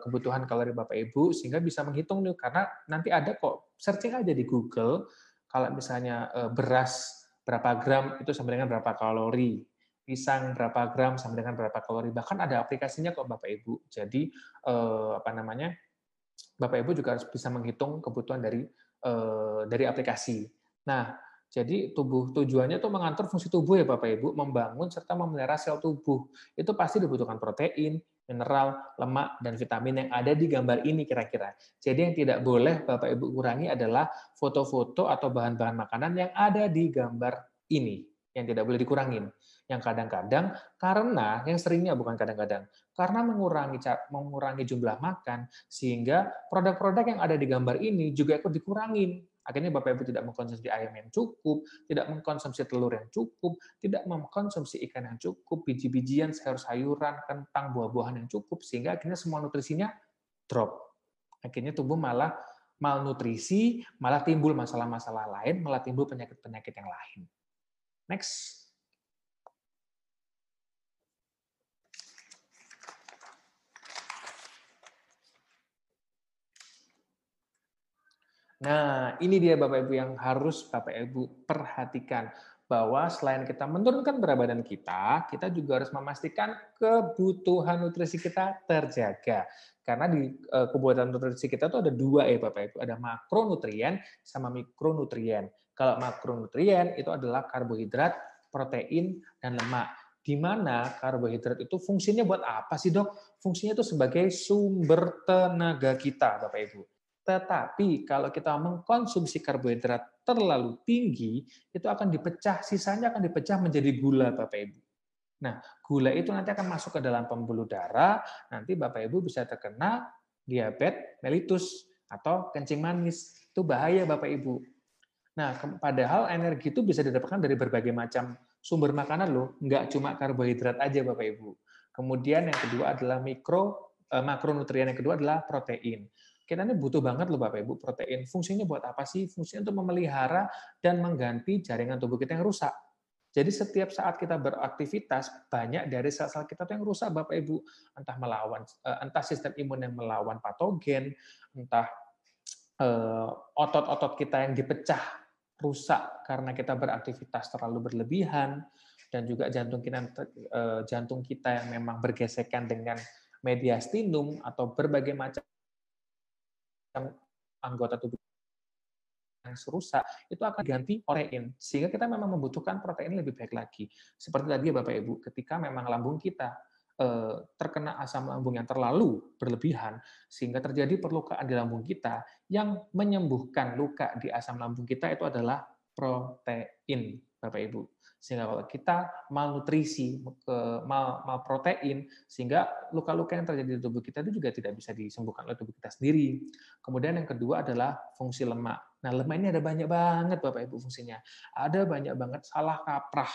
kebutuhan kalori Bapak Ibu sehingga bisa menghitung nih karena nanti ada kok searching aja di Google kalau misalnya eh, beras berapa gram itu sama dengan berapa kalori pisang berapa gram sama dengan berapa kalori bahkan ada aplikasinya kok Bapak Ibu jadi apa namanya Bapak Ibu juga harus bisa menghitung kebutuhan dari dari aplikasi nah jadi tubuh tujuannya itu mengatur fungsi tubuh ya Bapak Ibu, membangun serta memelihara sel tubuh. Itu pasti dibutuhkan protein, mineral, lemak, dan vitamin yang ada di gambar ini kira-kira. Jadi yang tidak boleh Bapak Ibu kurangi adalah foto-foto atau bahan-bahan makanan yang ada di gambar ini, yang tidak boleh dikurangin. Yang kadang-kadang karena yang seringnya bukan kadang-kadang, karena mengurangi mengurangi jumlah makan sehingga produk-produk yang ada di gambar ini juga ikut dikurangin Akhirnya Bapak Ibu tidak mengkonsumsi ayam yang cukup, tidak mengkonsumsi telur yang cukup, tidak mengkonsumsi ikan yang cukup, biji-bijian, sayur-sayuran, kentang, buah-buahan yang cukup, sehingga akhirnya semua nutrisinya drop. Akhirnya tubuh malah malnutrisi, malah timbul masalah-masalah lain, malah timbul penyakit-penyakit yang lain. Next. Nah, ini dia Bapak Ibu yang harus Bapak Ibu perhatikan bahwa selain kita menurunkan berat badan kita, kita juga harus memastikan kebutuhan nutrisi kita terjaga. Karena di eh, kebutuhan nutrisi kita itu ada dua ya Bapak Ibu, ada makronutrien sama mikronutrien. Kalau makronutrien itu adalah karbohidrat, protein, dan lemak. Di mana karbohidrat itu fungsinya buat apa sih dok? Fungsinya itu sebagai sumber tenaga kita Bapak Ibu tetapi kalau kita mengkonsumsi karbohidrat terlalu tinggi, itu akan dipecah, sisanya akan dipecah menjadi gula Bapak Ibu. Nah, gula itu nanti akan masuk ke dalam pembuluh darah, nanti Bapak Ibu bisa terkena diabetes mellitus atau kencing manis. Itu bahaya Bapak Ibu. Nah, padahal energi itu bisa didapatkan dari berbagai macam sumber makanan loh, nggak cuma karbohidrat aja Bapak Ibu. Kemudian yang kedua adalah mikro eh, makronutrien yang kedua adalah protein kita ini butuh banget loh Bapak Ibu protein. Fungsinya buat apa sih? Fungsinya untuk memelihara dan mengganti jaringan tubuh kita yang rusak. Jadi setiap saat kita beraktivitas, banyak dari sel-sel kita yang rusak Bapak Ibu. Entah melawan, eh, entah sistem imun yang melawan patogen, entah eh, otot-otot kita yang dipecah rusak karena kita beraktivitas terlalu berlebihan, dan juga jantung kita, eh, jantung kita yang memang bergesekan dengan mediastinum atau berbagai macam anggota tubuh yang rusak itu akan diganti protein. Sehingga kita memang membutuhkan protein lebih baik lagi. Seperti tadi ya Bapak Ibu ketika memang lambung kita eh, terkena asam lambung yang terlalu berlebihan sehingga terjadi perlukaan di lambung kita yang menyembuhkan luka di asam lambung kita itu adalah protein Bapak Ibu sehingga kalau kita malnutrisi, mal, mal protein, sehingga luka-luka yang terjadi di tubuh kita itu juga tidak bisa disembuhkan oleh tubuh kita sendiri. Kemudian yang kedua adalah fungsi lemak. Nah, lemak ini ada banyak banget Bapak Ibu fungsinya. Ada banyak banget salah kaprah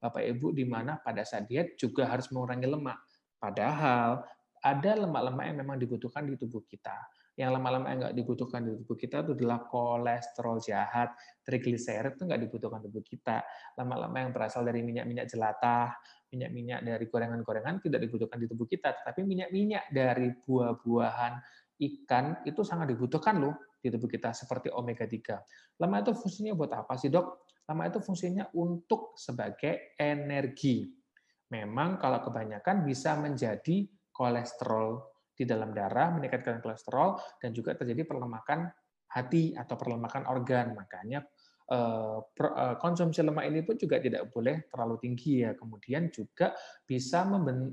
Bapak Ibu di mana pada saat diet juga harus mengurangi lemak. Padahal ada lemak-lemak yang memang dibutuhkan di tubuh kita yang lama-lama nggak dibutuhkan di tubuh kita itu adalah kolesterol jahat, trigliserid itu nggak dibutuhkan di tubuh kita. Lama-lama yang berasal dari minyak-minyak jelatah, minyak-minyak dari gorengan-gorengan tidak dibutuhkan di tubuh kita, tetapi minyak-minyak dari buah-buahan, ikan itu sangat dibutuhkan loh di tubuh kita seperti omega 3. Lemak itu fungsinya buat apa sih, Dok? Lemak itu fungsinya untuk sebagai energi. Memang kalau kebanyakan bisa menjadi kolesterol di dalam darah, meningkatkan kolesterol, dan juga terjadi perlemakan hati atau perlemakan organ. Makanya eh, eh, konsumsi lemak ini pun juga tidak boleh terlalu tinggi ya. Kemudian juga bisa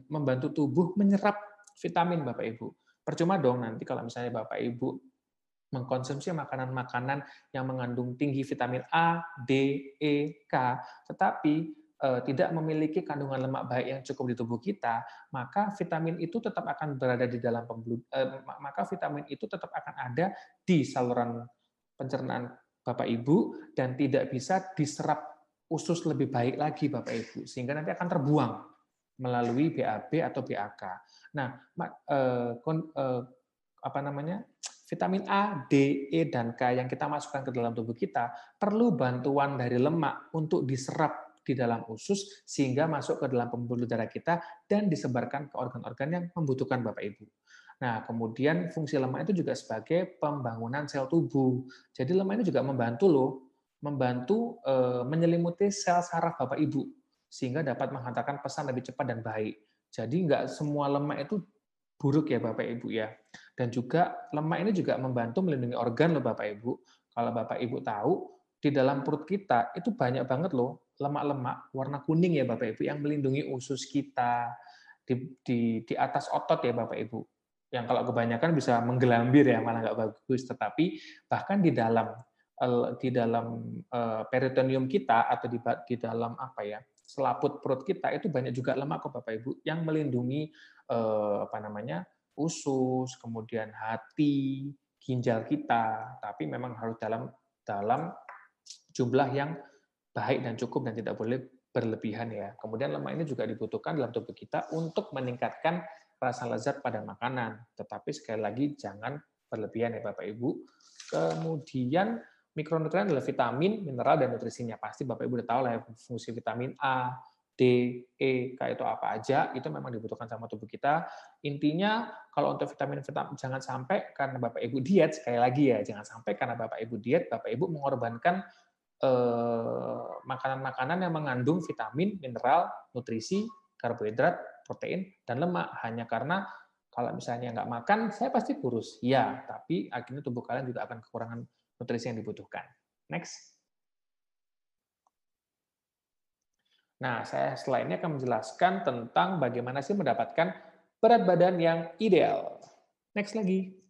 membantu tubuh menyerap vitamin Bapak Ibu. Percuma dong nanti kalau misalnya Bapak Ibu mengkonsumsi makanan-makanan yang mengandung tinggi vitamin A, D, E, K, tetapi tidak memiliki kandungan lemak baik yang cukup di tubuh kita, maka vitamin itu tetap akan berada di dalam pembuluh, eh, maka vitamin itu tetap akan ada di saluran pencernaan Bapak Ibu dan tidak bisa diserap usus lebih baik lagi Bapak Ibu, sehingga nanti akan terbuang melalui BAB atau BAK. Nah, eh, eh, apa namanya? vitamin A, D, E, dan K yang kita masukkan ke dalam tubuh kita perlu bantuan dari lemak untuk diserap di dalam usus sehingga masuk ke dalam pembuluh darah kita dan disebarkan ke organ-organ yang membutuhkan Bapak Ibu. Nah, kemudian fungsi lemak itu juga sebagai pembangunan sel tubuh. Jadi lemak ini juga membantu loh, membantu e, menyelimuti sel saraf Bapak Ibu sehingga dapat menghantarkan pesan lebih cepat dan baik. Jadi nggak semua lemak itu buruk ya Bapak Ibu ya. Dan juga lemak ini juga membantu melindungi organ loh Bapak Ibu. Kalau Bapak Ibu tahu, di dalam perut kita itu banyak banget loh lemak-lemak warna kuning ya Bapak Ibu yang melindungi usus kita di, di, di atas otot ya Bapak Ibu. Yang kalau kebanyakan bisa menggelambir ya malah nggak bagus. Tetapi bahkan di dalam di dalam eh, peritoneum kita atau di, di dalam apa ya selaput perut kita itu banyak juga lemak kok Bapak Ibu yang melindungi eh, apa namanya usus, kemudian hati, ginjal kita, tapi memang harus dalam dalam jumlah yang baik dan cukup dan tidak boleh berlebihan ya. Kemudian lemak ini juga dibutuhkan dalam tubuh kita untuk meningkatkan rasa lezat pada makanan. Tetapi sekali lagi jangan berlebihan ya Bapak Ibu. Kemudian mikronutrien adalah vitamin, mineral, dan nutrisinya. Pasti Bapak Ibu udah tahu lah ya, fungsi vitamin A, D, E, K itu apa aja, itu memang dibutuhkan sama tubuh kita. Intinya, kalau untuk vitamin-vitamin, jangan sampai karena Bapak Ibu diet, sekali lagi ya, jangan sampai karena Bapak Ibu diet, Bapak Ibu mengorbankan makanan-makanan eh, yang mengandung vitamin, mineral, nutrisi, karbohidrat, protein, dan lemak. Hanya karena kalau misalnya nggak makan, saya pasti kurus. Ya, tapi akhirnya tubuh kalian juga akan kekurangan nutrisi yang dibutuhkan. Next. Nah, saya ini akan menjelaskan tentang bagaimana sih mendapatkan berat badan yang ideal. Next lagi.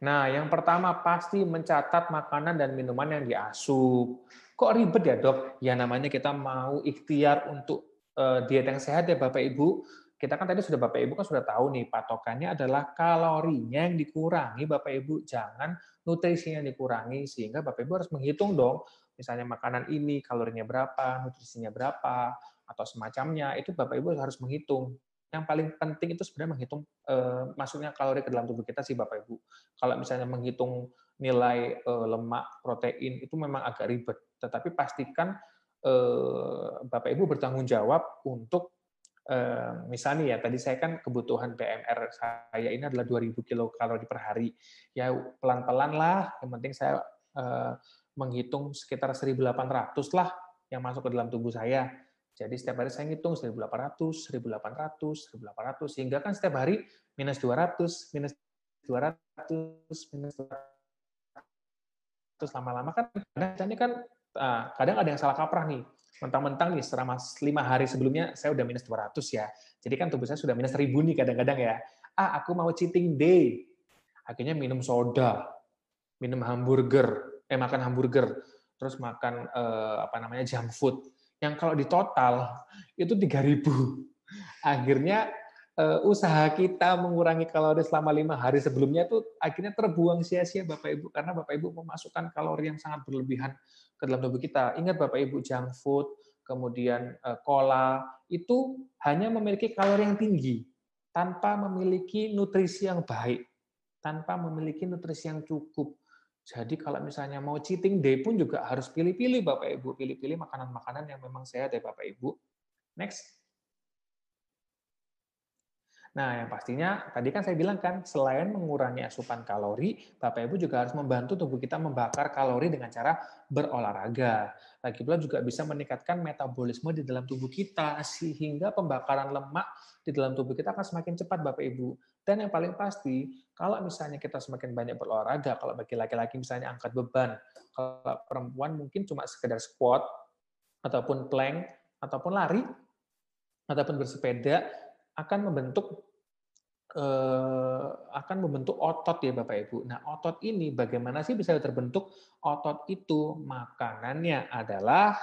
Nah, yang pertama pasti mencatat makanan dan minuman yang diasup. Kok ribet ya dok? Ya namanya kita mau ikhtiar untuk eh, diet yang sehat ya Bapak Ibu. Kita kan tadi sudah Bapak Ibu kan sudah tahu nih patokannya adalah kalorinya yang dikurangi Bapak Ibu. Jangan nutrisinya dikurangi sehingga Bapak Ibu harus menghitung dong misalnya makanan ini kalorinya berapa, nutrisinya berapa, atau semacamnya, itu Bapak Ibu harus menghitung. Yang paling penting itu sebenarnya menghitung eh, masuknya kalori ke dalam tubuh kita sih Bapak Ibu. Kalau misalnya menghitung nilai eh, lemak, protein itu memang agak ribet, tetapi pastikan eh, Bapak Ibu bertanggung jawab untuk eh, misalnya ya tadi saya kan kebutuhan BMR saya ini adalah 2000 kilokalori per hari. Ya pelan-pelan lah, yang penting saya eh, menghitung sekitar 1.800 lah yang masuk ke dalam tubuh saya. Jadi setiap hari saya ngitung 1.800, 1.800, 1.800, sehingga kan setiap hari minus 200, minus 200, minus 200. Lama-lama kan, kadang kan ah, kadang ada yang salah kaprah nih. Mentang-mentang nih selama lima hari sebelumnya saya udah minus 200 ya. Jadi kan tubuh saya sudah minus 1000 nih kadang-kadang ya. Ah, aku mau cheating day. Akhirnya minum soda, minum hamburger, eh makan hamburger, terus makan eh, apa namanya junk food, yang kalau di total itu 3000. Akhirnya eh, usaha kita mengurangi kalori selama lima hari sebelumnya itu akhirnya terbuang sia-sia Bapak Ibu karena Bapak Ibu memasukkan kalori yang sangat berlebihan ke dalam tubuh kita. Ingat Bapak Ibu junk food, kemudian eh, cola itu hanya memiliki kalori yang tinggi tanpa memiliki nutrisi yang baik, tanpa memiliki nutrisi yang cukup. Jadi kalau misalnya mau cheating day pun juga harus pilih-pilih Bapak Ibu, pilih-pilih makanan-makanan yang memang sehat ya Bapak Ibu. Next. Nah, yang pastinya tadi kan saya bilang kan, selain mengurangi asupan kalori, Bapak Ibu juga harus membantu tubuh kita membakar kalori dengan cara berolahraga. Lagi pula juga bisa meningkatkan metabolisme di dalam tubuh kita sehingga pembakaran lemak di dalam tubuh kita akan semakin cepat Bapak Ibu. Dan yang paling pasti, kalau misalnya kita semakin banyak berolahraga, kalau bagi laki-laki misalnya angkat beban, kalau perempuan mungkin cuma sekedar squat ataupun plank ataupun lari ataupun bersepeda akan membentuk eh, akan membentuk otot ya Bapak Ibu. Nah, otot ini bagaimana sih bisa terbentuk? Otot itu makanannya adalah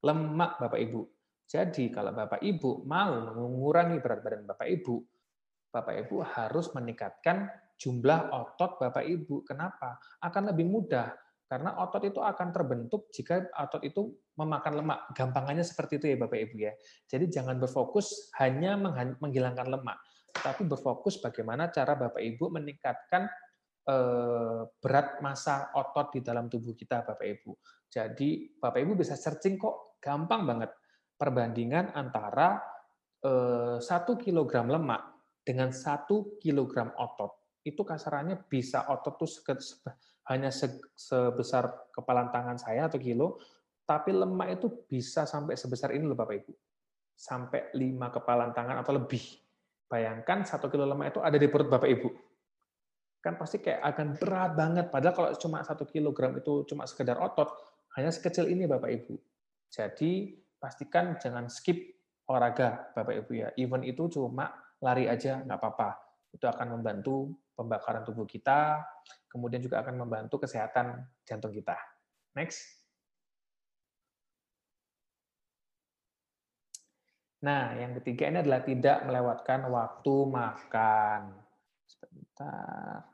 lemak Bapak Ibu. Jadi kalau Bapak Ibu mau mengurangi berat badan Bapak Ibu, Bapak Ibu harus meningkatkan jumlah otot Bapak Ibu. Kenapa? Akan lebih mudah karena otot itu akan terbentuk jika otot itu memakan lemak. Gampangannya seperti itu ya Bapak Ibu ya. Jadi jangan berfokus hanya menghilangkan lemak, tapi berfokus bagaimana cara Bapak Ibu meningkatkan eh, berat massa otot di dalam tubuh kita Bapak Ibu. Jadi Bapak Ibu bisa searching kok, gampang banget perbandingan antara eh, satu kilogram lemak dengan satu kilogram otot. Itu kasarannya bisa otot tuh hanya sebesar kepala tangan saya atau kilo, tapi lemak itu bisa sampai sebesar ini loh Bapak Ibu. Sampai lima kepala tangan atau lebih. Bayangkan satu kilo lemak itu ada di perut Bapak Ibu. Kan pasti kayak akan berat banget. Padahal kalau cuma satu kilogram itu cuma sekedar otot, hanya sekecil ini Bapak Ibu. Jadi pastikan jangan skip olahraga Bapak Ibu ya. Even itu cuma lari aja nggak apa-apa. Itu akan membantu pembakaran tubuh kita, kemudian juga akan membantu kesehatan jantung kita. Next. Nah, yang ketiga ini adalah tidak melewatkan waktu makan. Sebentar.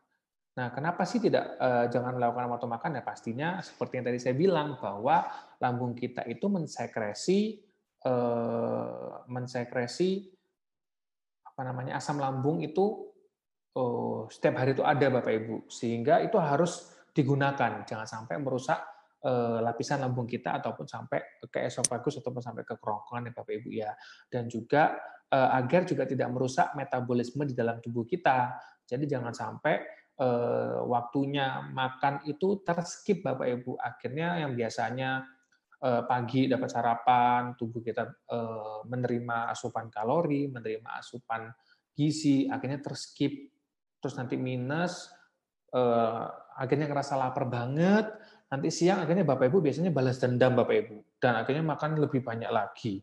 Nah, kenapa sih tidak eh, jangan melakukan waktu makan? Ya pastinya seperti yang tadi saya bilang bahwa lambung kita itu mensekresi eh, mensekresi apa namanya asam lambung itu oh, setiap hari itu ada Bapak Ibu, sehingga itu harus digunakan, jangan sampai merusak eh, lapisan lambung kita ataupun sampai ke esofagus ataupun sampai ke kerongkongan ya Bapak Ibu ya, dan juga eh, agar juga tidak merusak metabolisme di dalam tubuh kita. Jadi jangan sampai eh, waktunya makan itu terskip Bapak Ibu, akhirnya yang biasanya pagi dapat sarapan, tubuh kita eh, menerima asupan kalori, menerima asupan gizi, akhirnya terskip. Terus nanti minus, uh, akhirnya ngerasa lapar banget, nanti siang akhirnya Bapak Ibu biasanya balas dendam Bapak Ibu, dan akhirnya makan lebih banyak lagi.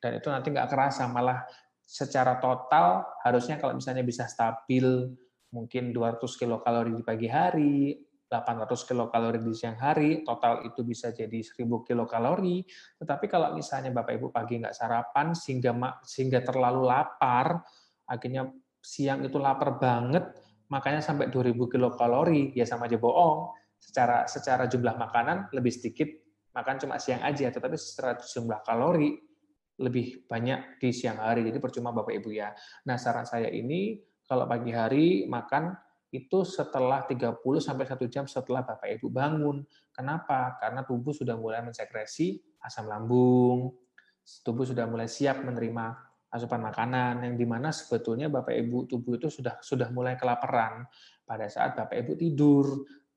Dan itu nanti nggak kerasa, malah secara total harusnya kalau misalnya bisa stabil, mungkin 200 kilokalori di pagi hari, 800 kilokalori di siang hari, total itu bisa jadi 1000 kilokalori. Tetapi kalau misalnya Bapak Ibu pagi nggak sarapan sehingga sehingga terlalu lapar, akhirnya siang itu lapar banget, makanya sampai 2000 kilokalori, ya sama aja bohong. Secara secara jumlah makanan lebih sedikit makan cuma siang aja, tetapi secara jumlah kalori lebih banyak di siang hari. Jadi percuma Bapak Ibu ya. Nah, saran saya ini kalau pagi hari makan itu setelah 30 sampai 1 jam setelah Bapak Ibu bangun. Kenapa? Karena tubuh sudah mulai mensekresi asam lambung, tubuh sudah mulai siap menerima asupan makanan yang di mana sebetulnya Bapak Ibu tubuh itu sudah sudah mulai kelaparan pada saat Bapak Ibu tidur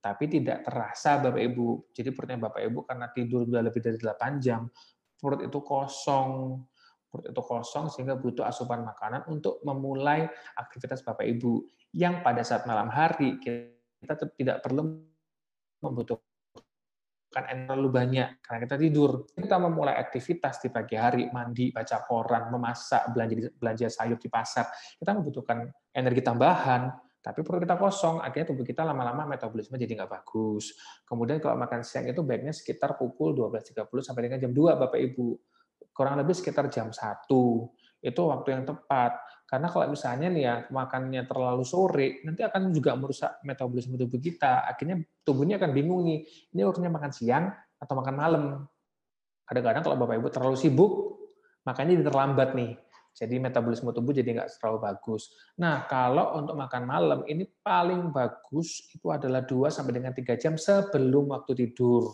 tapi tidak terasa Bapak Ibu. Jadi perutnya Bapak Ibu karena tidur sudah lebih dari 8 jam, perut itu kosong. Perut itu kosong sehingga butuh asupan makanan untuk memulai aktivitas Bapak Ibu. Yang pada saat malam hari kita tidak perlu membutuhkan kan terlalu banyak karena kita tidur. Kita memulai aktivitas di pagi hari, mandi, baca koran, memasak, belanja belanja sayur di pasar. Kita membutuhkan energi tambahan, tapi perut kita kosong, akhirnya tubuh kita lama-lama metabolisme jadi nggak bagus. Kemudian kalau makan siang itu baiknya sekitar pukul 12.30 sampai dengan jam 2, Bapak Ibu. Kurang lebih sekitar jam 1. Itu waktu yang tepat karena kalau misalnya nih ya makannya terlalu sore, nanti akan juga merusak metabolisme tubuh kita. Akhirnya tubuhnya akan bingung nih, ini waktunya makan siang atau makan malam. Kadang-kadang kalau Bapak Ibu terlalu sibuk, makanya jadi terlambat nih. Jadi metabolisme tubuh jadi nggak terlalu bagus. Nah, kalau untuk makan malam, ini paling bagus itu adalah 2 sampai dengan 3 jam sebelum waktu tidur.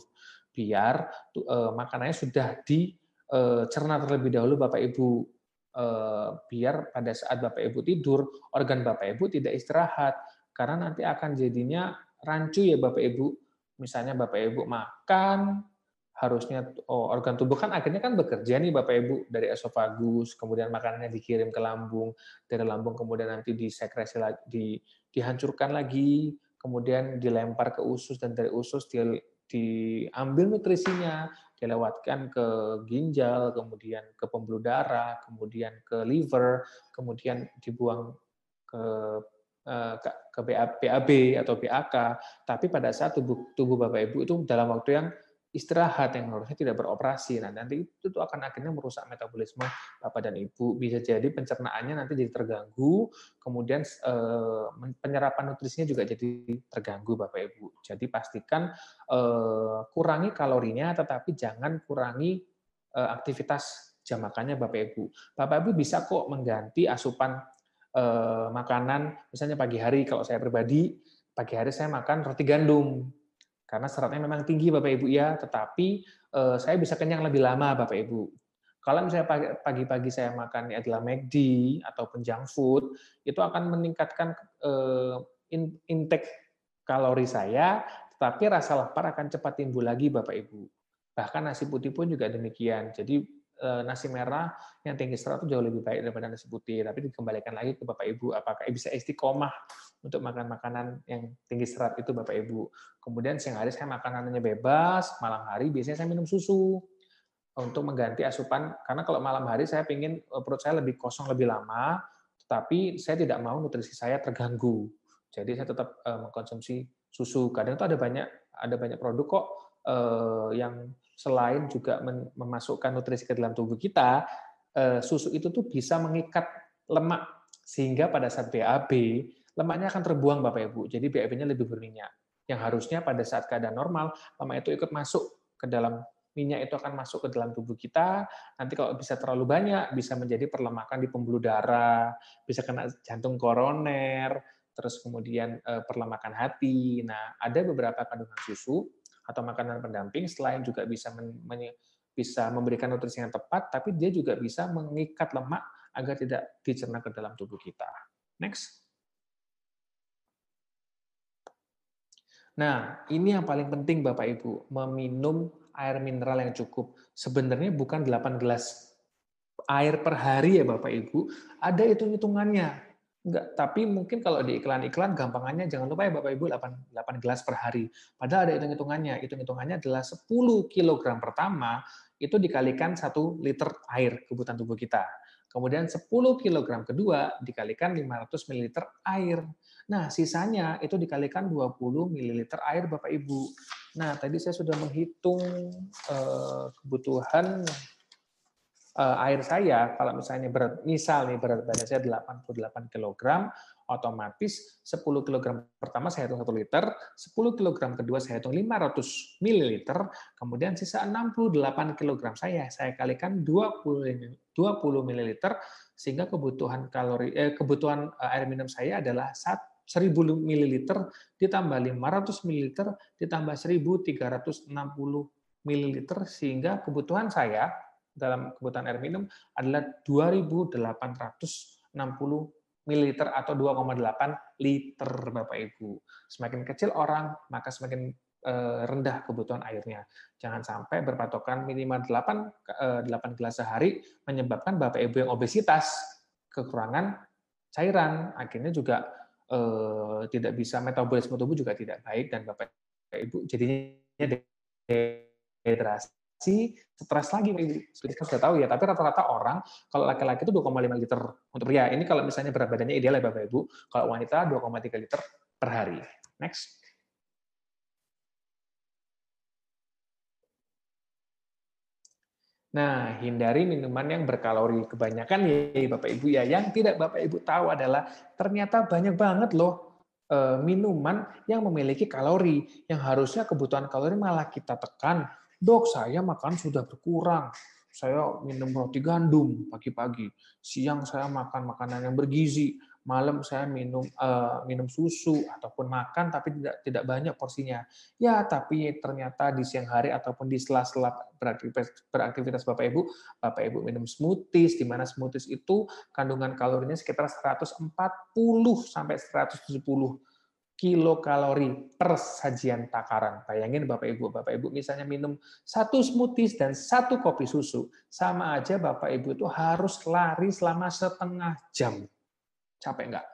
Biar eh, makanannya sudah dicerna terlebih dahulu Bapak Ibu biar pada saat Bapak Ibu tidur, organ Bapak Ibu tidak istirahat. Karena nanti akan jadinya rancu ya Bapak Ibu. Misalnya Bapak Ibu makan, harusnya oh, organ tubuh kan akhirnya kan bekerja nih Bapak Ibu dari esofagus, kemudian makanannya dikirim ke lambung, dari lambung kemudian nanti disekresi lagi, di, dihancurkan lagi, kemudian dilempar ke usus dan dari usus di, diambil nutrisinya, dilewatkan ke ginjal, kemudian ke pembuluh darah, kemudian ke liver, kemudian dibuang ke eh, ke BAB atau BAK, tapi pada saat tubuh tubuh Bapak Ibu itu dalam waktu yang istirahat yang harusnya tidak beroperasi. Nah, nanti itu tuh akan akhirnya merusak metabolisme Bapak dan Ibu. Bisa jadi pencernaannya nanti jadi terganggu, kemudian eh, penyerapan nutrisinya juga jadi terganggu Bapak Ibu. Jadi pastikan eh, kurangi kalorinya, tetapi jangan kurangi eh, aktivitas jam makannya Bapak Ibu. Bapak Ibu bisa kok mengganti asupan makanan, misalnya pagi hari kalau saya pribadi, pagi hari saya makan roti gandum karena seratnya memang tinggi Bapak Ibu ya, tetapi eh, saya bisa kenyang lebih lama Bapak Ibu. Kalau misalnya pagi-pagi saya makan adalah McD ataupun junk food, itu akan meningkatkan eh, intake kalori saya, tetapi rasa lapar akan cepat timbul lagi Bapak Ibu. Bahkan nasi putih pun juga demikian. Jadi nasi merah yang tinggi serat itu jauh lebih baik daripada nasi putih. Tapi dikembalikan lagi ke Bapak Ibu, apakah bisa istiqomah untuk makan makanan yang tinggi serat itu Bapak Ibu. Kemudian siang hari saya makanannya bebas, malam hari biasanya saya minum susu untuk mengganti asupan karena kalau malam hari saya ingin eh, perut saya lebih kosong lebih lama, tetapi saya tidak mau nutrisi saya terganggu. Jadi saya tetap eh, mengkonsumsi susu. Kadang itu ada banyak ada banyak produk kok eh, yang selain juga memasukkan nutrisi ke dalam tubuh kita, susu itu tuh bisa mengikat lemak sehingga pada saat BAB lemaknya akan terbuang Bapak Ibu. Jadi BAB-nya lebih berminyak. Yang harusnya pada saat keadaan normal, lemak itu ikut masuk ke dalam minyak itu akan masuk ke dalam tubuh kita. Nanti kalau bisa terlalu banyak, bisa menjadi perlemakan di pembuluh darah, bisa kena jantung koroner, terus kemudian eh, perlemakan hati. Nah, ada beberapa kandungan susu atau makanan pendamping selain juga bisa men, bisa memberikan nutrisi yang tepat, tapi dia juga bisa mengikat lemak agar tidak dicerna ke dalam tubuh kita. Next. Nah, ini yang paling penting Bapak Ibu, meminum air mineral yang cukup. Sebenarnya bukan 8 gelas air per hari ya Bapak Ibu, ada hitung-hitungannya. Enggak, tapi mungkin kalau di iklan-iklan gampangannya jangan lupa ya Bapak Ibu 8, 8 gelas per hari. Padahal ada hitung-hitungannya. Hitung-hitungannya adalah 10 kg pertama itu dikalikan 1 liter air kebutuhan tubuh kita. Kemudian 10 kg kedua dikalikan 500 ml air. Nah, sisanya itu dikalikan 20 ml air Bapak Ibu. Nah, tadi saya sudah menghitung eh, kebutuhan eh, air saya kalau misalnya berat misal nih berat badan saya 88 kg, otomatis 10 kg pertama saya hitung 1 liter, 10 kg kedua saya hitung 500 ml, kemudian sisa 68 kg saya saya kalikan 20 20 ml sehingga kebutuhan kalori eh, kebutuhan eh, air minum saya adalah 1 1000 ml ditambah 500 ml ditambah 1360 ml sehingga kebutuhan saya dalam kebutuhan air minum adalah 2860 ml atau 2,8 liter Bapak Ibu. Semakin kecil orang, maka semakin eh, rendah kebutuhan airnya. Jangan sampai berpatokan minimal 8 8 eh, gelas sehari menyebabkan Bapak Ibu yang obesitas, kekurangan cairan, akhirnya juga eh, tidak bisa metabolisme tubuh juga tidak baik dan bapak ibu jadinya dehidrasi stres lagi seperti kita sudah tahu ya tapi rata-rata orang kalau laki-laki itu 2,5 liter untuk pria ini kalau misalnya berat badannya ideal ya bapak ibu kalau wanita 2,3 liter per hari. Next. Nah, hindari minuman yang berkalori. Kebanyakan ya Bapak Ibu ya. Yang tidak Bapak Ibu tahu adalah ternyata banyak banget loh eh, minuman yang memiliki kalori. Yang harusnya kebutuhan kalori malah kita tekan. Dok, saya makan sudah berkurang. Saya minum roti gandum pagi-pagi. Siang saya makan makanan yang bergizi. malam saya minum uh, minum susu ataupun makan tapi tidak tidak banyak porsinya. Ya, tapi ternyata di siang hari ataupun di sela-sela beraktivitas, Bapak Ibu, Bapak Ibu minum smoothies di mana smoothies itu kandungan kalorinya sekitar 140 sampai 170 kilokalori per sajian takaran. Bayangin Bapak Ibu, Bapak Ibu misalnya minum satu smoothies dan satu kopi susu, sama aja Bapak Ibu itu harus lari selama setengah jam. Capek nggak?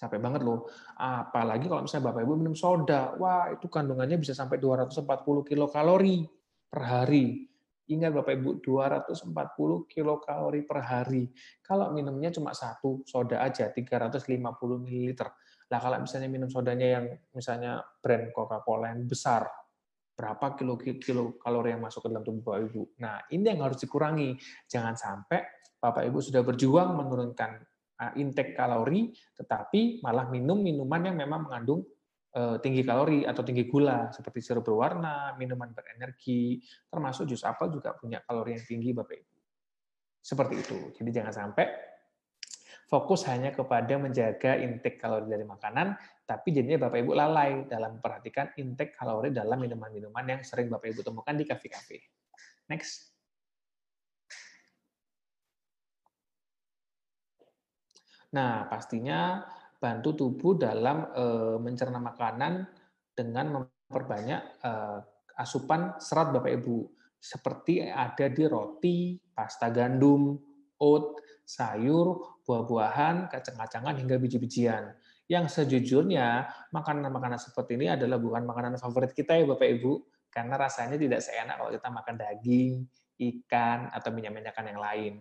Capek banget loh. Apalagi kalau misalnya Bapak Ibu minum soda, wah itu kandungannya bisa sampai 240 kilokalori per hari. Ingat Bapak Ibu, 240 kilokalori per hari. Kalau minumnya cuma satu soda aja, 350 ml Nah, kalau misalnya minum sodanya yang misalnya brand Coca-Cola yang besar, berapa kilo kilo kalori yang masuk ke dalam tubuh Bapak Ibu. Nah, ini yang harus dikurangi. Jangan sampai Bapak Ibu sudah berjuang menurunkan uh, intake kalori, tetapi malah minum minuman yang memang mengandung uh, tinggi kalori atau tinggi gula, seperti sirup berwarna, minuman berenergi, termasuk jus apel juga punya kalori yang tinggi Bapak Ibu. Seperti itu. Jadi jangan sampai fokus hanya kepada menjaga intake kalori dari makanan, tapi jadinya Bapak Ibu lalai dalam memperhatikan intake kalori dalam minuman-minuman yang sering Bapak Ibu temukan di kafe-kafe. Next. Nah, pastinya bantu tubuh dalam e, mencerna makanan dengan memperbanyak e, asupan serat Bapak Ibu, seperti ada di roti, pasta gandum, oat, sayur, buah-buahan, kacang-kacangan, hingga biji-bijian. Yang sejujurnya, makanan-makanan seperti ini adalah bukan makanan favorit kita ya Bapak Ibu, karena rasanya tidak seenak kalau kita makan daging, ikan, atau minyak-minyakan yang lain.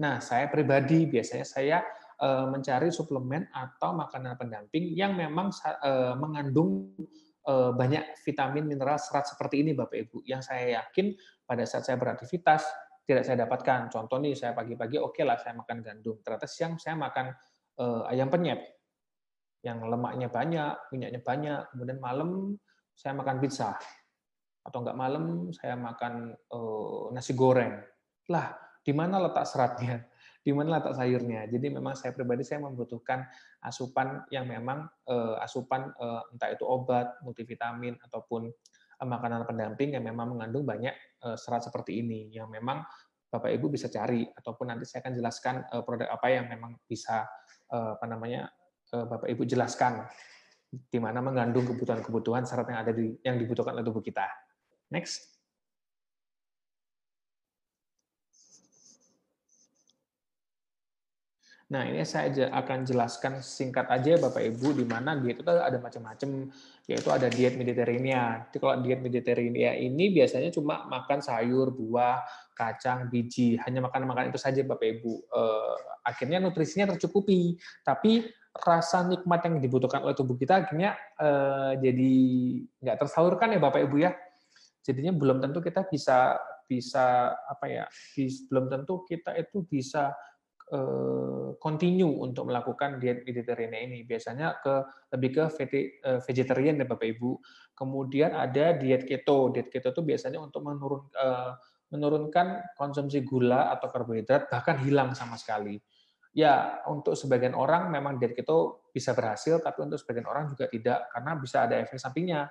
Nah, saya pribadi biasanya saya eh, mencari suplemen atau makanan pendamping yang memang eh, mengandung eh, banyak vitamin, mineral, serat seperti ini Bapak Ibu, yang saya yakin pada saat saya beraktivitas, tidak saya dapatkan. Contoh nih, saya pagi-pagi oke okay lah saya makan gandum. Ternyata siang saya makan uh, ayam penyet yang lemaknya banyak, minyaknya banyak. Kemudian malam saya makan pizza. Atau enggak malam saya makan uh, nasi goreng. Lah, di mana letak seratnya? Di mana letak sayurnya? Jadi memang saya pribadi saya membutuhkan asupan yang memang uh, asupan uh, entah itu obat, multivitamin ataupun makanan pendamping yang memang mengandung banyak Eh, serat seperti ini yang memang Bapak Ibu bisa cari ataupun nanti saya akan jelaskan eh, produk apa yang memang bisa eh, apa namanya Bapak Ibu jelaskan di mana mengandung kebutuhan-kebutuhan serat yang ada di yang dibutuhkan oleh tubuh kita. Next. Nah, ini saya akan jelaskan singkat aja Bapak Ibu, di mana diet itu ada macam-macam, yaitu ada diet Mediterania. Jadi kalau diet Mediterania ini biasanya cuma makan sayur, buah, kacang, biji, hanya makan-makan itu saja Bapak Ibu. Eh, akhirnya nutrisinya tercukupi, tapi rasa nikmat yang dibutuhkan oleh tubuh kita akhirnya eh, jadi nggak tersalurkan ya Bapak Ibu ya. Jadinya belum tentu kita bisa bisa apa ya, belum tentu kita itu bisa Eh, continue untuk melakukan diet Mediterranean ini. Biasanya ke lebih ke eh, vegetarian ya Bapak Ibu. Kemudian ada diet keto. Diet keto itu biasanya untuk menurun, eh, menurunkan konsumsi gula atau karbohidrat bahkan hilang sama sekali. Ya, untuk sebagian orang memang diet keto bisa berhasil, tapi untuk sebagian orang juga tidak karena bisa ada efek sampingnya.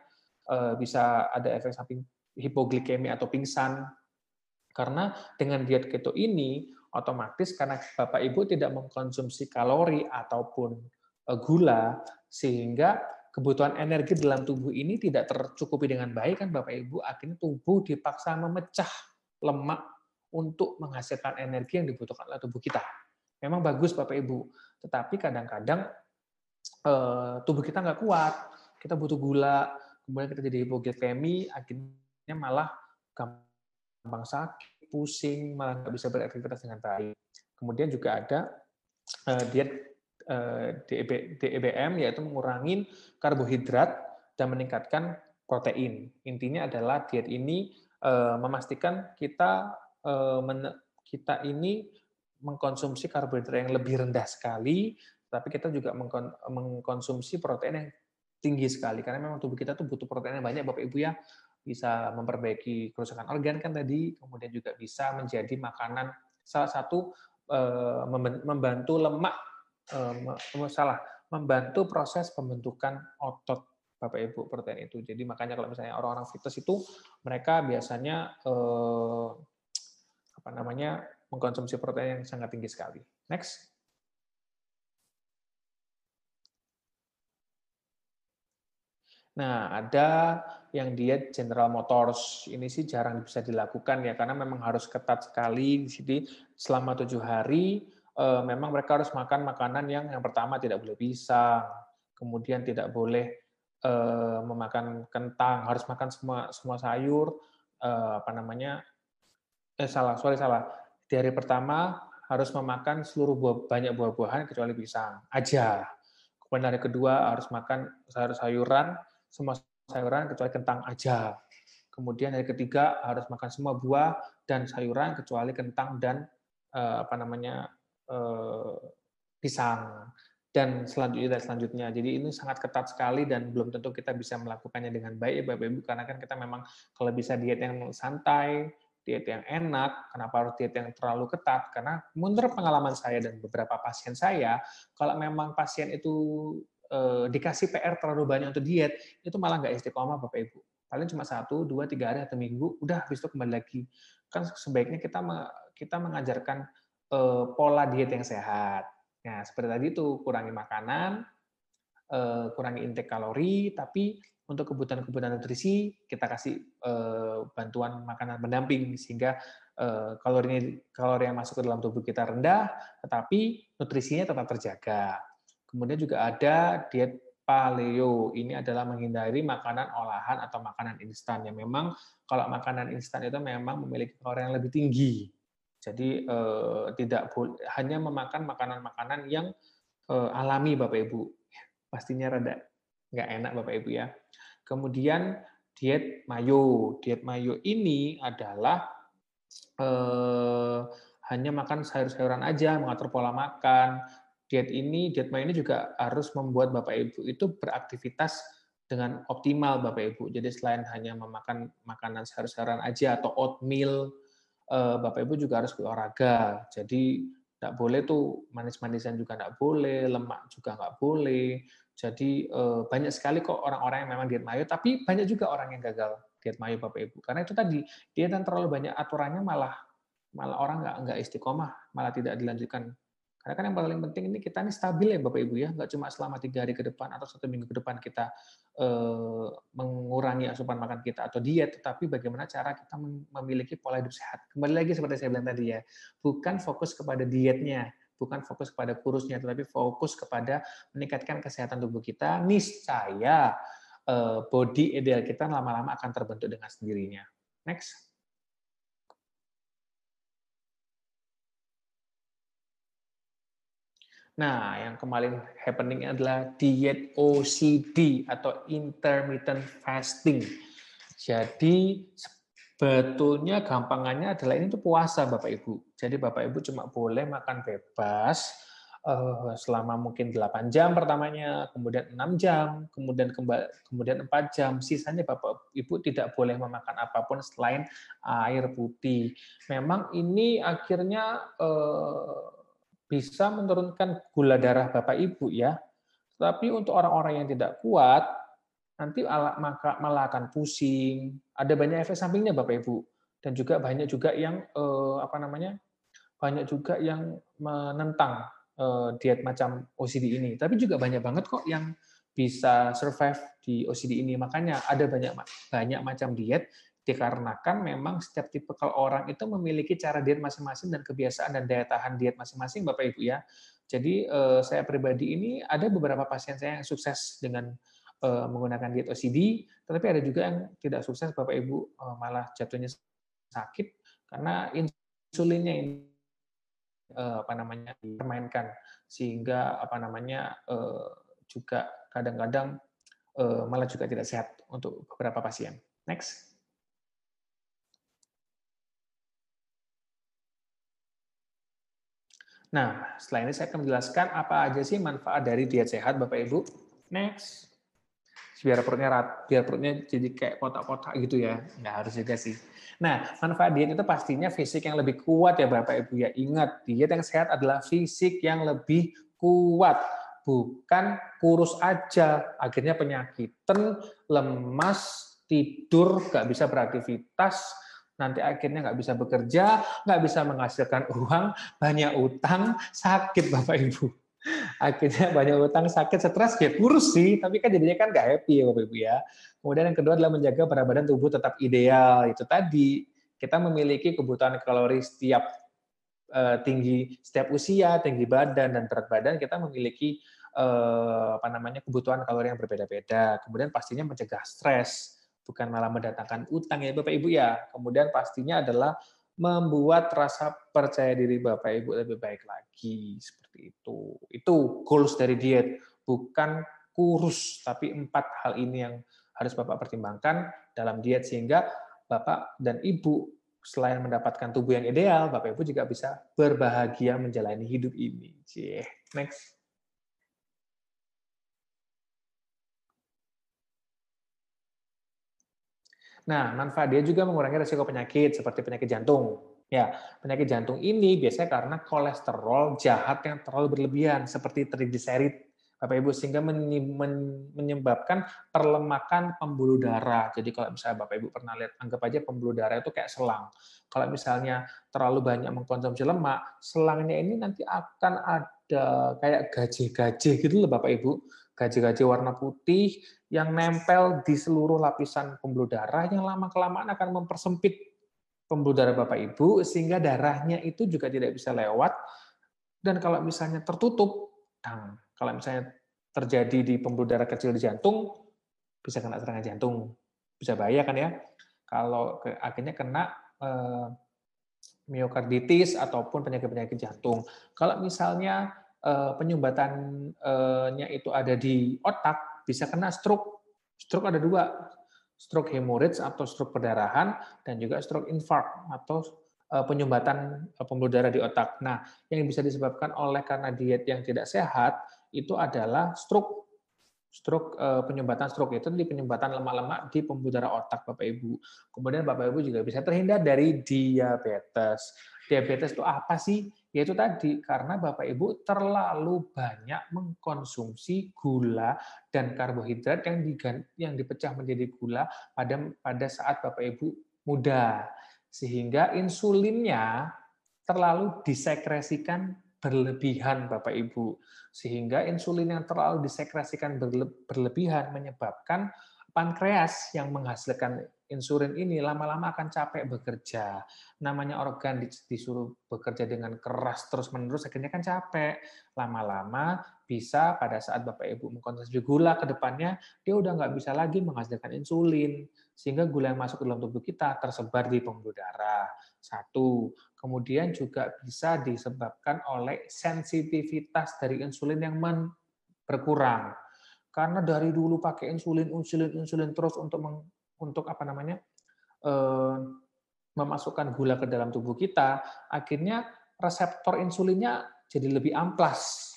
Bisa ada efek samping hipoglikemia atau pingsan. Karena dengan diet keto ini otomatis karena Bapak Ibu tidak mengkonsumsi kalori ataupun eh, gula sehingga kebutuhan energi dalam tubuh ini tidak tercukupi dengan baik kan Bapak Ibu. Akhirnya tubuh dipaksa memecah lemak untuk menghasilkan energi yang dibutuhkan oleh tubuh kita. Memang bagus Bapak Ibu, tetapi kadang-kadang eh, tubuh kita nggak kuat, kita butuh gula, kemudian kita jadi hipoglikemi, akhirnya malah gampang sakit, pusing, malah nggak bisa beraktivitas dengan baik. Kemudian juga ada uh, diet uh, eh, DEBM, e yaitu mengurangi karbohidrat dan meningkatkan protein. Intinya adalah diet ini uh, memastikan kita kita ini mengkonsumsi karbohidrat yang lebih rendah sekali, tapi kita juga mengkon mengkonsumsi protein yang tinggi sekali karena memang tubuh kita tuh butuh protein yang banyak Bapak Ibu ya bisa memperbaiki kerusakan organ kan tadi, kemudian juga bisa menjadi makanan salah satu eh, membantu lemak uh, salah membantu proses pembentukan otot Bapak Ibu protein itu. Jadi makanya kalau misalnya orang-orang fitness itu mereka biasanya eh, apa namanya mengkonsumsi protein yang sangat tinggi sekali. Next. Nah, ada yang diet General Motors. Ini sih jarang bisa dilakukan ya, karena memang harus ketat sekali. Di sini selama tujuh hari, eh, memang mereka harus makan makanan yang yang pertama tidak boleh pisang, kemudian tidak boleh eh, memakan kentang, harus makan semua semua sayur, eh, apa namanya? Eh salah, sorry salah. Di hari pertama harus memakan seluruh buah, banyak buah-buahan kecuali pisang aja. Kemudian hari kedua harus makan sayur-sayuran, semua sayuran kecuali kentang aja. Kemudian hari ketiga harus makan semua buah dan sayuran kecuali kentang dan eh, apa namanya eh, pisang dan selanjutnya dan selanjutnya. Jadi ini sangat ketat sekali dan belum tentu kita bisa melakukannya dengan baik ya Bapak Ibu karena kan kita memang kalau bisa diet yang santai, diet yang enak, kenapa harus diet yang terlalu ketat? Karena menurut pengalaman saya dan beberapa pasien saya, kalau memang pasien itu eh, dikasih PR terlalu banyak untuk diet, itu malah nggak istiqomah Bapak Ibu. Paling cuma satu, dua, tiga hari atau minggu, udah habis itu kembali lagi. Kan sebaiknya kita kita mengajarkan eh, pola diet yang sehat Nah, seperti tadi itu kurangi makanan, eh, kurangi intake kalori, tapi untuk kebutuhan-kebutuhan nutrisi kita kasih eh, bantuan makanan pendamping sehingga eh, kalori kalori yang masuk ke dalam tubuh kita rendah, tetapi nutrisinya tetap terjaga. Kemudian juga ada diet paleo. Ini adalah menghindari makanan olahan atau makanan instan yang memang kalau makanan instan itu memang memiliki kalori yang lebih tinggi. Jadi eh, tidak hanya memakan makanan-makanan yang eh, alami Bapak Ibu. Pastinya rada nggak enak Bapak Ibu ya. Kemudian diet mayo. Diet mayo ini adalah eh, hanya makan sayur-sayuran aja, mengatur pola makan. Diet ini, diet mayo ini juga harus membuat Bapak Ibu itu beraktivitas dengan optimal Bapak Ibu. Jadi selain hanya memakan makanan sayur-sayuran aja atau oatmeal Eh, Bapak Ibu juga harus berolahraga. Jadi tidak boleh tuh manis-manisan juga tidak boleh, lemak juga nggak boleh. Jadi eh, banyak sekali kok orang-orang yang memang diet mayo, tapi banyak juga orang yang gagal diet mayo Bapak Ibu. Karena itu tadi diet yang terlalu banyak aturannya malah malah orang nggak nggak istiqomah, malah tidak dilanjutkan karena kan yang paling penting ini kita ini stabil ya Bapak Ibu ya, nggak cuma selama tiga hari ke depan atau satu minggu ke depan kita eh, mengurangi asupan makan kita atau diet, tetapi bagaimana cara kita memiliki pola hidup sehat. Kembali lagi seperti saya bilang tadi ya, bukan fokus kepada dietnya, bukan fokus kepada kurusnya, tetapi fokus kepada meningkatkan kesehatan tubuh kita. Niscaya eh, body ideal kita lama-lama akan terbentuk dengan sendirinya. Next. Nah, yang kemarin happening adalah diet OCD atau intermittent fasting. Jadi sebetulnya gampangannya adalah ini tuh puasa Bapak Ibu. Jadi Bapak Ibu cuma boleh makan bebas uh, selama mungkin 8 jam pertamanya, kemudian 6 jam, kemudian kembali kemudian 4 jam. Sisanya Bapak Ibu tidak boleh memakan apa pun selain air putih. Memang ini akhirnya uh, bisa menurunkan gula darah Bapak Ibu ya. Tapi untuk orang-orang yang tidak kuat, nanti maka malah akan pusing. Ada banyak efek sampingnya Bapak Ibu. Dan juga banyak juga yang eh, apa namanya? Banyak juga yang menentang eh, diet macam OCD ini. Tapi juga banyak banget kok yang bisa survive di OCD ini. Makanya ada banyak banyak macam diet dikarenakan memang setiap tipe orang itu memiliki cara diet masing-masing dan kebiasaan dan daya tahan diet masing-masing Bapak Ibu ya. Jadi eh, saya pribadi ini ada beberapa pasien saya yang sukses dengan eh, menggunakan diet OCD, tetapi ada juga yang tidak sukses Bapak Ibu eh, malah jatuhnya sakit karena insulinnya ini apa namanya dipermainkan sehingga apa namanya juga kadang-kadang malah juga tidak sehat untuk beberapa pasien. Next. Nah, setelah ini saya akan menjelaskan apa aja sih manfaat dari diet sehat, Bapak Ibu. Next. Biar perutnya rat, biar perutnya jadi kayak kotak-kotak gitu ya. Nggak harus juga sih. Nah, manfaat diet itu pastinya fisik yang lebih kuat ya Bapak Ibu ya. Ingat, diet yang sehat adalah fisik yang lebih kuat, bukan kurus aja. Akhirnya penyakitan, lemas, tidur, nggak bisa beraktivitas, nanti akhirnya nggak bisa bekerja, nggak bisa menghasilkan uang, banyak utang, sakit Bapak Ibu. Akhirnya banyak utang, sakit, stres, ya kurus sih, tapi kan jadinya kan nggak happy ya Bapak Ibu ya. Kemudian yang kedua adalah menjaga berat badan tubuh tetap ideal. Itu tadi, kita memiliki kebutuhan kalori setiap eh, tinggi setiap usia, tinggi badan dan berat badan kita memiliki eh, apa namanya kebutuhan kalori yang berbeda-beda. Kemudian pastinya mencegah stres bukan malah mendatangkan utang ya Bapak Ibu ya. Kemudian pastinya adalah membuat rasa percaya diri Bapak Ibu lebih baik lagi seperti itu. Itu goals dari diet, bukan kurus, tapi empat hal ini yang harus Bapak pertimbangkan dalam diet sehingga Bapak dan Ibu selain mendapatkan tubuh yang ideal, Bapak Ibu juga bisa berbahagia menjalani hidup ini. Next. Nah, manfaat dia juga mengurangi risiko penyakit seperti penyakit jantung. Ya, penyakit jantung ini biasanya karena kolesterol jahat yang terlalu berlebihan seperti trigliserid Bapak Ibu sehingga menyebabkan perlemakan pembuluh darah. Jadi kalau misalnya Bapak Ibu pernah lihat anggap aja pembuluh darah itu kayak selang. Kalau misalnya terlalu banyak mengkonsumsi lemak, selangnya ini nanti akan ada kayak gaji-gaji gitu loh Bapak Ibu. Gaji-gaji warna putih yang nempel di seluruh lapisan pembuluh darah yang lama-kelamaan akan mempersempit pembuluh darah Bapak Ibu sehingga darahnya itu juga tidak bisa lewat dan kalau misalnya tertutup, kalau misalnya terjadi di pembuluh darah kecil di jantung, bisa kena serangan jantung. Bisa bahaya kan ya? Kalau ke, akhirnya kena eh, miokarditis ataupun penyakit-penyakit jantung. Kalau misalnya penyumbatannya itu ada di otak, bisa kena stroke. Stroke ada dua, stroke hemorrhage atau stroke perdarahan, dan juga stroke infarct atau eh, penyumbatan eh, pembuluh darah di otak. Nah, yang bisa disebabkan oleh karena diet yang tidak sehat, itu adalah stroke. Stroke eh, penyumbatan stroke itu di penyumbatan lemak-lemak di pembuluh darah otak Bapak Ibu. Kemudian Bapak Ibu juga bisa terhindar dari diabetes. Diabetes itu apa sih? Yaitu tadi karena Bapak Ibu terlalu banyak mengkonsumsi gula dan karbohidrat yang yang dipecah menjadi gula pada pada saat Bapak Ibu muda. Sehingga insulinnya terlalu disekresikan berlebihan Bapak Ibu. Sehingga insulin yang terlalu disekresikan berlebihan menyebabkan pankreas yang menghasilkan insulin ini lama-lama akan capek bekerja. Namanya organ disuruh bekerja dengan keras terus-menerus, akhirnya kan capek. Lama-lama bisa pada saat Bapak Ibu mengkonsumsi gula ke depannya, dia udah nggak bisa lagi menghasilkan insulin. Sehingga gula yang masuk ke dalam tubuh kita tersebar di pembuluh darah. Satu. Kemudian juga bisa disebabkan oleh sensitivitas dari insulin yang berkurang. Karena dari dulu pakai insulin, insulin, insulin terus untuk untuk apa namanya eh, memasukkan gula ke dalam tubuh kita, akhirnya reseptor insulinnya jadi lebih amplas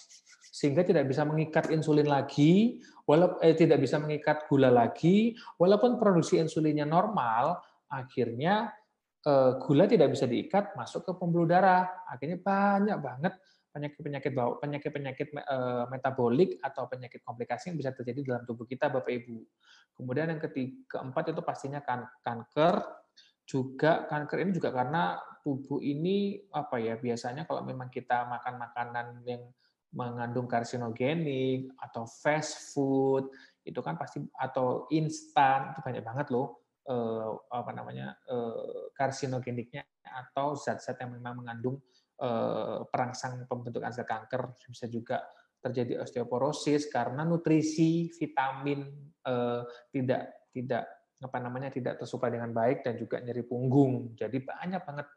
sehingga tidak bisa mengikat insulin lagi, walaupun eh, tidak bisa mengikat gula lagi, walaupun produksi insulinnya normal, akhirnya Eh, gula tidak bisa diikat masuk ke pembuluh darah. Akhirnya banyak banget penyakit-penyakit bau, penyakit-penyakit eh, metabolik atau penyakit komplikasi yang bisa terjadi dalam tubuh kita, Bapak Ibu. Kemudian yang ketiga, keempat itu pastinya kan, kanker. Juga kanker ini juga karena tubuh ini apa ya biasanya kalau memang kita makan makanan yang mengandung karsinogenik atau fast food itu kan pasti atau instan itu banyak banget loh eh, apa namanya eh, karsinogeniknya atau zat-zat yang memang mengandung perangsang pembentukan sel kanker bisa juga terjadi osteoporosis karena nutrisi vitamin eh, tidak tidak apa namanya tidak tersuplai dengan baik dan juga nyeri punggung. Jadi banyak banget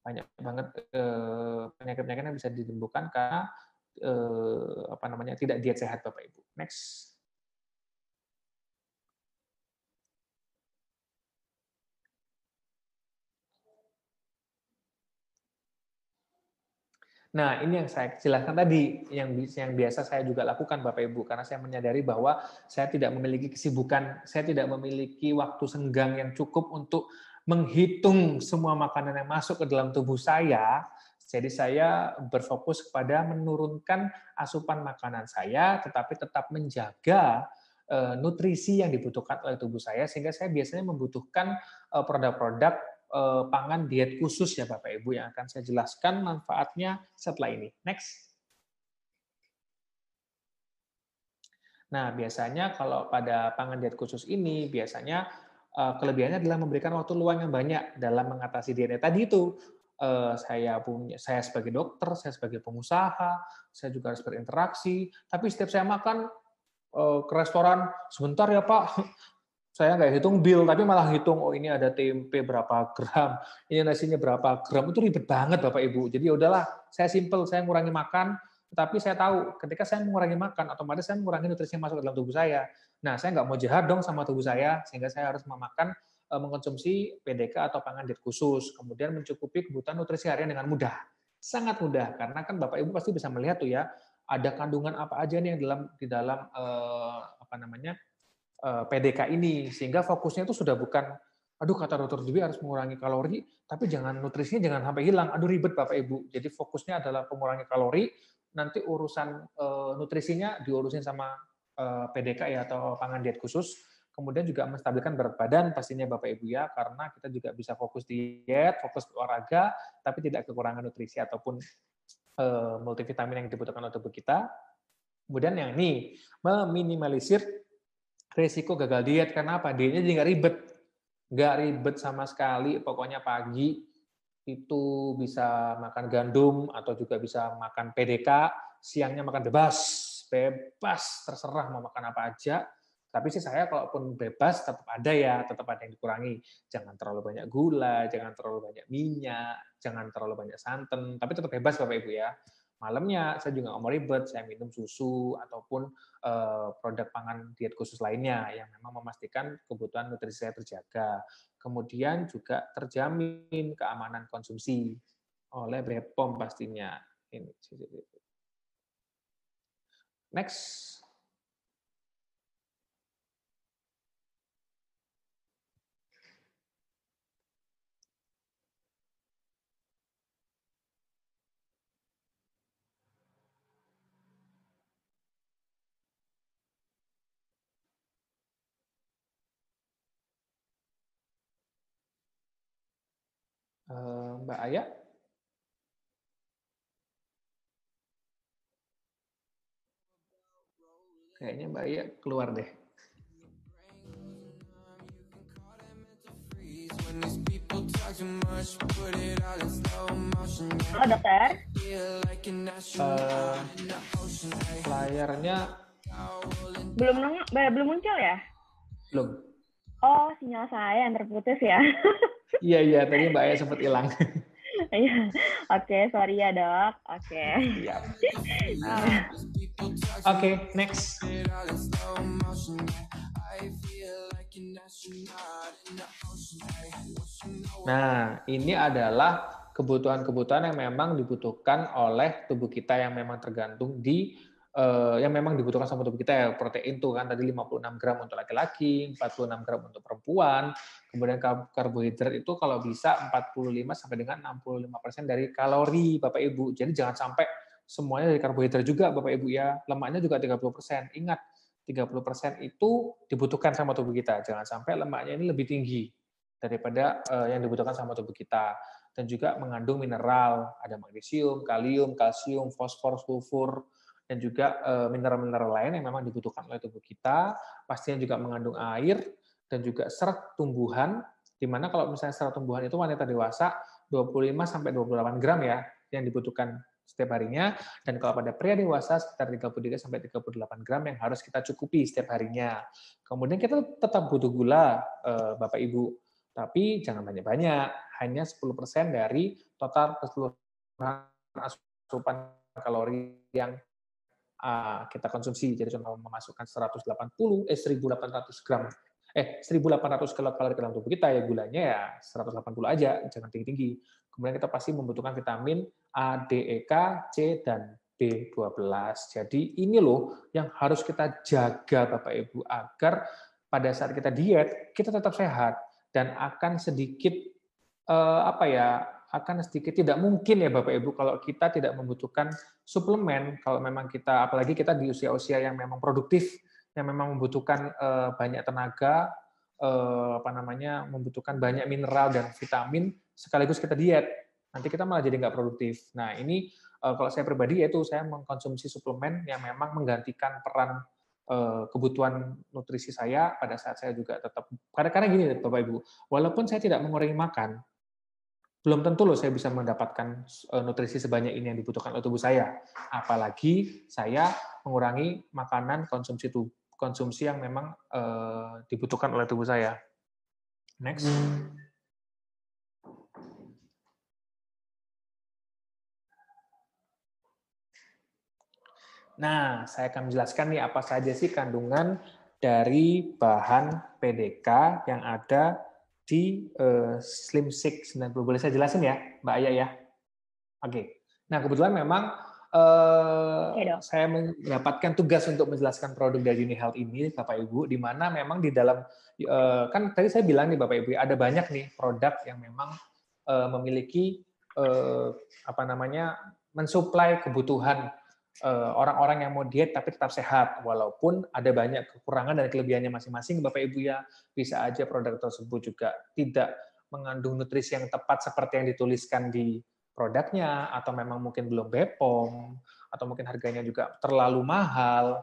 banyak banget eh, penyakit-penyakit yang bisa ditimbulkan karena eh, apa namanya tidak diet sehat bapak ibu. Next Nah, ini yang saya jelaskan tadi, yang yang biasa saya juga lakukan Bapak Ibu, karena saya menyadari bahwa saya tidak memiliki kesibukan, saya tidak memiliki waktu senggang yang cukup untuk menghitung semua makanan yang masuk ke dalam tubuh saya, Jadi saya berfokus kepada menurunkan asupan makanan saya, tetapi tetap menjaga eh, nutrisi yang dibutuhkan oleh tubuh saya, sehingga saya biasanya membutuhkan eh, produk-produk pangan diet khusus ya Bapak Ibu yang akan saya jelaskan manfaatnya setelah ini. Next. Nah, biasanya kalau pada pangan diet khusus ini, biasanya kelebihannya adalah memberikan waktu luang yang banyak dalam mengatasi diet tadi itu uh, saya punya saya sebagai dokter, saya sebagai pengusaha, saya juga harus berinteraksi. Tapi setiap saya makan ke restoran, sebentar ya Pak, saya nggak hitung bill, tapi malah hitung, oh ini ada tempe berapa gram, ini nasinya berapa gram, itu ribet banget Bapak Ibu. Jadi ya udahlah, saya simple, saya ngurangi makan, tapi saya tahu ketika saya mengurangi makan, otomatis saya mengurangi nutrisi yang masuk ke dalam tubuh saya. Nah, saya nggak mau jahat dong sama tubuh saya, sehingga saya harus memakan Eh, mengkonsumsi PDK atau pangan diet khusus, kemudian mencukupi kebutuhan nutrisi harian dengan mudah. Sangat mudah karena kan Bapak Ibu pasti bisa melihat tuh ya, ada kandungan apa aja nih yang dalam di dalam eh, apa namanya PDK ini sehingga fokusnya itu sudah bukan aduh kata dokter Dewi harus mengurangi kalori, tapi jangan nutrisinya jangan sampai hilang. Aduh ribet Bapak Ibu. Jadi fokusnya adalah pengurangi kalori, nanti urusan nutrisinya diurusin sama PDK ya atau pangan diet khusus kemudian juga menstabilkan berat badan pastinya Bapak Ibu ya, karena kita juga bisa fokus diet, fokus olahraga, tapi tidak kekurangan nutrisi ataupun multivitamin yang dibutuhkan oleh tubuh kita. Kemudian yang ini, meminimalisir risiko gagal diet. Karena apa? Dietnya jadi nggak ribet. Nggak ribet sama sekali, pokoknya pagi itu bisa makan gandum atau juga bisa makan PDK, siangnya makan bebas, bebas, terserah mau makan apa aja, tapi sih saya kalaupun bebas tetap ada ya, tetap ada yang dikurangi. Jangan terlalu banyak gula, jangan terlalu banyak minyak, jangan terlalu banyak santan, tapi tetap bebas Bapak Ibu ya. Malamnya saya juga nggak mau ribet, saya minum susu ataupun eh, produk pangan diet khusus lainnya yang memang memastikan kebutuhan nutrisi saya terjaga. Kemudian juga terjamin keamanan konsumsi oleh BPOM pastinya. Next. Mbak Aya? Kayaknya Mbak Aya keluar deh. Halo dokter. Uh, layarnya belum belum muncul ya? Belum. Oh, sinyal saya yang terputus ya. Iya iya tadi Mbak Aya sempat hilang. Iya. Oke, sorry ya, Dok. Oke. Iya. Oke, next. Nah, ini adalah kebutuhan-kebutuhan yang memang dibutuhkan oleh tubuh kita yang memang tergantung di yang memang dibutuhkan sama tubuh kita ya protein tuh kan tadi 56 gram untuk laki-laki, 46 gram untuk perempuan. Kemudian karbohidrat itu kalau bisa 45 sampai dengan 65 persen dari kalori Bapak Ibu. Jadi jangan sampai semuanya dari karbohidrat juga Bapak Ibu ya. Lemaknya juga 30 persen. Ingat 30 persen itu dibutuhkan sama tubuh kita. Jangan sampai lemaknya ini lebih tinggi daripada uh, yang dibutuhkan sama tubuh kita dan juga mengandung mineral, ada magnesium, kalium, kalsium, fosfor, sulfur, dan juga eh, mineral-mineral lain yang memang dibutuhkan oleh tubuh kita, pastinya juga mengandung air dan juga serat tumbuhan, di mana kalau misalnya serat tumbuhan itu wanita dewasa 25 sampai 28 gram ya yang dibutuhkan setiap harinya dan kalau pada pria dewasa sekitar 33 sampai 38 gram yang harus kita cukupi setiap harinya. Kemudian kita tetap butuh gula eh, Bapak Ibu, tapi jangan banyak-banyak, hanya 10% dari total keseluruhan asupan kalori yang kita konsumsi. Jadi contoh memasukkan 180 eh 1800 gram eh 1800 kalori dalam tubuh kita ya gulanya ya 180 aja, jangan tinggi-tinggi. Kemudian kita pasti membutuhkan vitamin A, D, E, K, C dan B12. Jadi ini loh yang harus kita jaga Bapak Ibu agar pada saat kita diet kita tetap sehat dan akan sedikit eh, apa ya akan sedikit tidak mungkin ya Bapak Ibu kalau kita tidak membutuhkan suplemen kalau memang kita apalagi kita di usia-usia yang memang produktif yang memang membutuhkan uh, banyak tenaga uh, apa namanya membutuhkan banyak mineral dan vitamin sekaligus kita diet nanti kita malah jadi nggak produktif. Nah ini uh, kalau saya pribadi yaitu saya mengkonsumsi suplemen yang memang menggantikan peran kebutuhan nutrisi saya pada saat saya juga tetap karena-karena gini Bapak Ibu, walaupun saya tidak mengurangi makan, belum tentu loh saya bisa mendapatkan eh, nutrisi sebanyak ini yang dibutuhkan oleh tubuh saya. Apalagi saya mengurangi makanan konsumsi tubuh, konsumsi yang memang uh, dibutuhkan oleh tubuh saya. Next. Nah, saya akan menjelaskan nih apa saja sih kandungan dari bahan PDK yang ada di uh, Slim Six 90. Boleh saya jelasin ya, Mbak Ayah ya? Oke. Nah, kebetulan memang uh, saya mendapatkan tugas untuk menjelaskan produk dari Uni Health ini, Bapak Ibu, di mana memang di dalam uh, kan tadi saya bilang nih Bapak Ibu, ada banyak nih produk yang memang uh, memiliki uh, apa namanya mensuplai kebutuhan Eh, orang-orang yang mau diet tapi tetap sehat. Walaupun ada banyak kekurangan dan kelebihannya masing-masing Bapak Ibu ya bisa aja produk tersebut juga tidak mengandung nutrisi yang tepat seperti yang dituliskan di produknya atau memang mungkin belum BPOM atau mungkin harganya juga terlalu mahal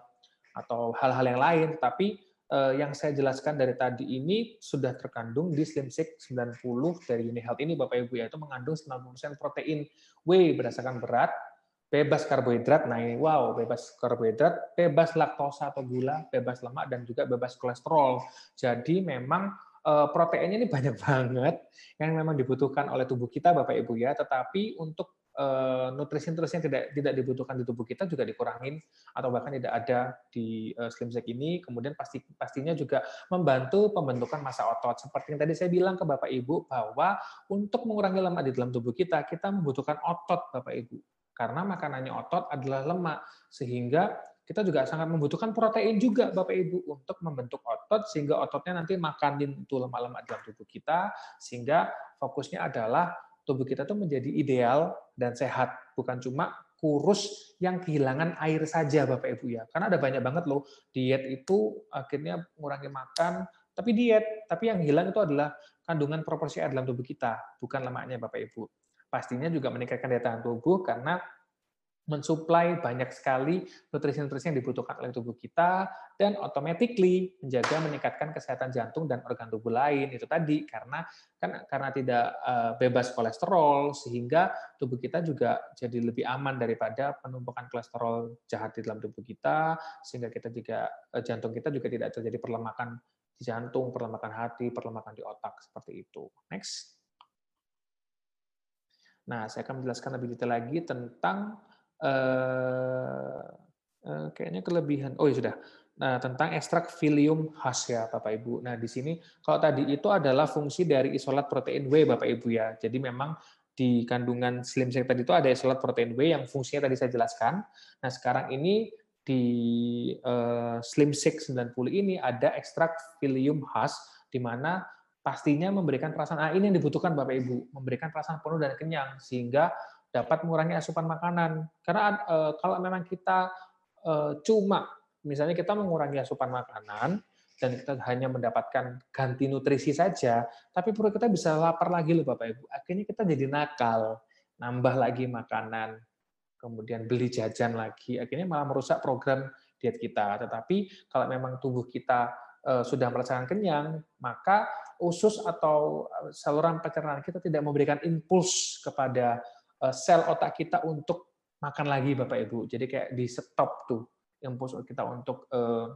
atau hal-hal yang lain. Tapi eh, yang saya jelaskan dari tadi ini sudah terkandung di Slim Sick 90 dari Uni Health ini Bapak Ibu yaitu mengandung 90% protein whey berdasarkan berat bebas karbohidrat. Nah ini wow, bebas karbohidrat, bebas laktosa atau gula, bebas lemak dan juga bebas kolesterol. Jadi memang eh, proteinnya ini banyak banget yang memang dibutuhkan oleh tubuh kita Bapak Ibu ya, tetapi untuk eh, nutrisi-nutrisi yang tidak tidak dibutuhkan di tubuh kita juga dikurangin atau bahkan tidak ada di uh, Slim ini. Kemudian pasti pastinya juga membantu pembentukan massa otot. Seperti yang tadi saya bilang ke Bapak Ibu bahwa untuk mengurangi lemak di dalam tubuh kita, kita membutuhkan otot Bapak Ibu karena makanannya otot adalah lemak sehingga kita juga sangat membutuhkan protein juga Bapak Ibu untuk membentuk otot sehingga ototnya nanti makanin itu lemak-lemak dalam tubuh kita sehingga fokusnya adalah tubuh kita tuh menjadi ideal dan sehat. Bukan cuma kurus yang kehilangan air saja Bapak Ibu ya. Karena ada banyak banget loh diet itu akhirnya mengurangi makan tapi diet tapi yang hilang itu adalah kandungan proporsi air dalam tubuh kita bukan lemaknya Bapak Ibu pastinya juga meningkatkan daya tahan tubuh karena mensuplai banyak sekali nutrisi-nutrisi yang dibutuhkan oleh tubuh kita dan automatically menjaga meningkatkan kesehatan jantung dan organ tubuh lain itu tadi karena kan karena tidak uh, bebas kolesterol sehingga tubuh kita juga jadi lebih aman daripada penumpukan kolesterol jahat di dalam tubuh kita sehingga kita juga uh, jantung kita juga tidak terjadi perlemakan di jantung, perlemakan hati, perlemakan di otak seperti itu. Next. Nah, saya akan menjelaskan lebih detail lagi tentang uh, uh, kayaknya kelebihan. Oh ya sudah. Nah, tentang ekstrak psyllium khas ya Bapak Ibu. Nah, di sini kalau tadi itu adalah fungsi dari isolat protein W Bapak Ibu ya. Jadi memang di kandungan slim shake tadi itu ada isolat protein W yang fungsinya tadi saya jelaskan. Nah, sekarang ini di uh, slim shake 90 ini ada ekstrak psyllium khas di mana pastinya memberikan perasaan ah ini yang dibutuhkan Bapak Ibu, memberikan perasaan penuh dan kenyang sehingga dapat mengurangi asupan makanan. Karena e, kalau memang kita e, cuma misalnya kita mengurangi asupan makanan dan kita hanya mendapatkan ganti nutrisi saja, tapi perut kita bisa lapar lagi loh Bapak Ibu. Akhirnya kita jadi nakal, nambah lagi makanan, kemudian beli jajan lagi, akhirnya malah merusak program diet kita. Tetapi kalau memang tubuh kita sudah merasakan kenyang, maka usus atau eh, saluran pencernaan kita tidak memberikan impuls kepada eh, sel otak kita untuk makan lagi Bapak Ibu. Jadi kayak di stop tuh impuls kita untuk uh,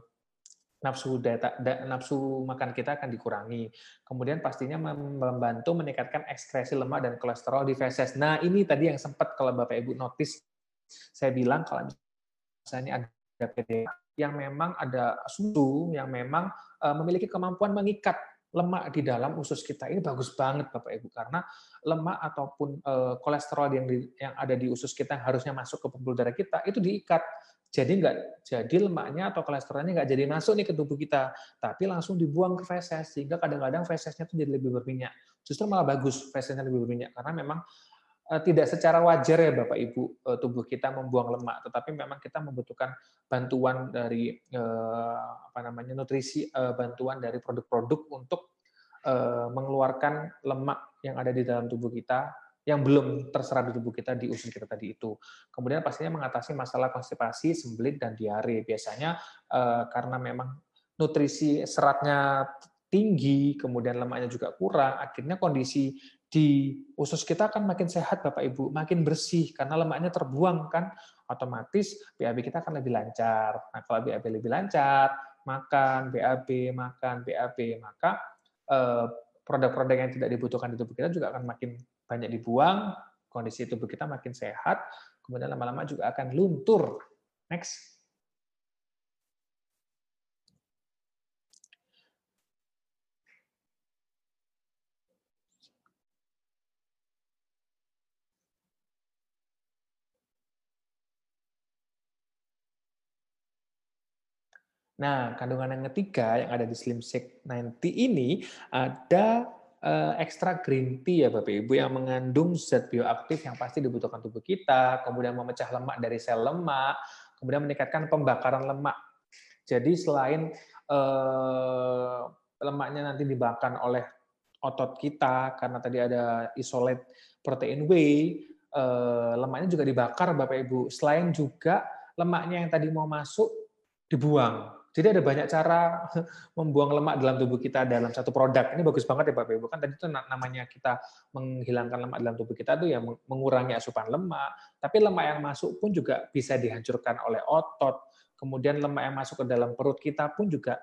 nafsu data, da, nafsu makan kita akan dikurangi. Kemudian pastinya membantu meningkatkan ekskresi lemak dan kolesterol di feses. Nah, ini tadi yang sempat kalau Bapak Ibu notice saya bilang kalau misalnya ada PD yang memang ada susu yang memang memiliki kemampuan mengikat lemak di dalam usus kita ini bagus banget Bapak Ibu karena lemak ataupun uh, kolesterol yang di, yang ada di usus kita yang harusnya masuk ke pembuluh darah kita itu diikat. Jadi nggak jadi lemaknya atau kolesterolnya nggak jadi masuk nih ke tubuh kita, tapi langsung dibuang ke feses sehingga kadang-kadang fesesnya itu jadi lebih berminyak. Justru malah bagus fesesnya lebih berminyak karena memang tidak secara wajar ya Bapak Ibu eh, tubuh kita membuang lemak, tetapi memang kita membutuhkan bantuan dari eh, apa namanya nutrisi, bantuan dari produk-produk untuk mengeluarkan lemak yang ada di dalam tubuh kita yang belum terserap di tubuh kita di usus kita tadi itu. Kemudian pastinya mengatasi masalah konstipasi, sembelit dan diare. Biasanya karena memang nutrisi seratnya tinggi, kemudian lemaknya juga kurang, akhirnya kondisi di usus kita akan makin sehat Bapak Ibu, makin bersih karena lemaknya terbuang kan, otomatis BAB kita akan lebih lancar. Nah, kalau BAB lebih lancar, makan BAB, makan BAB, maka eh, produk-produk yang tidak dibutuhkan di tubuh kita juga akan makin banyak dibuang, kondisi tubuh kita makin sehat, kemudian lama-lama juga akan luntur. Next. Nah, kandungan yang ketiga yang ada di Slim Shake 90 ini ada uh, extra green tea ya Bapak Ibu yang mengandung zat bioaktif yang pasti dibutuhkan tubuh kita, kemudian memecah lemak dari sel lemak, kemudian meningkatkan pembakaran lemak. Jadi selain uh, lemaknya nanti dibakar oleh otot kita karena tadi ada isolate protein whey, uh, lemaknya juga dibakar Bapak Ibu. Selain juga lemaknya yang tadi mau masuk dibuang jadi ada banyak cara membuang lemak dalam tubuh kita dalam satu produk. Ini bagus banget ya Bapak Ibu. Kan tadi itu namanya kita menghilangkan lemak dalam tubuh kita itu ya mengurangi asupan lemak. Tapi lemak yang masuk pun juga bisa dihancurkan oleh otot. Kemudian lemak yang masuk ke dalam perut kita pun juga,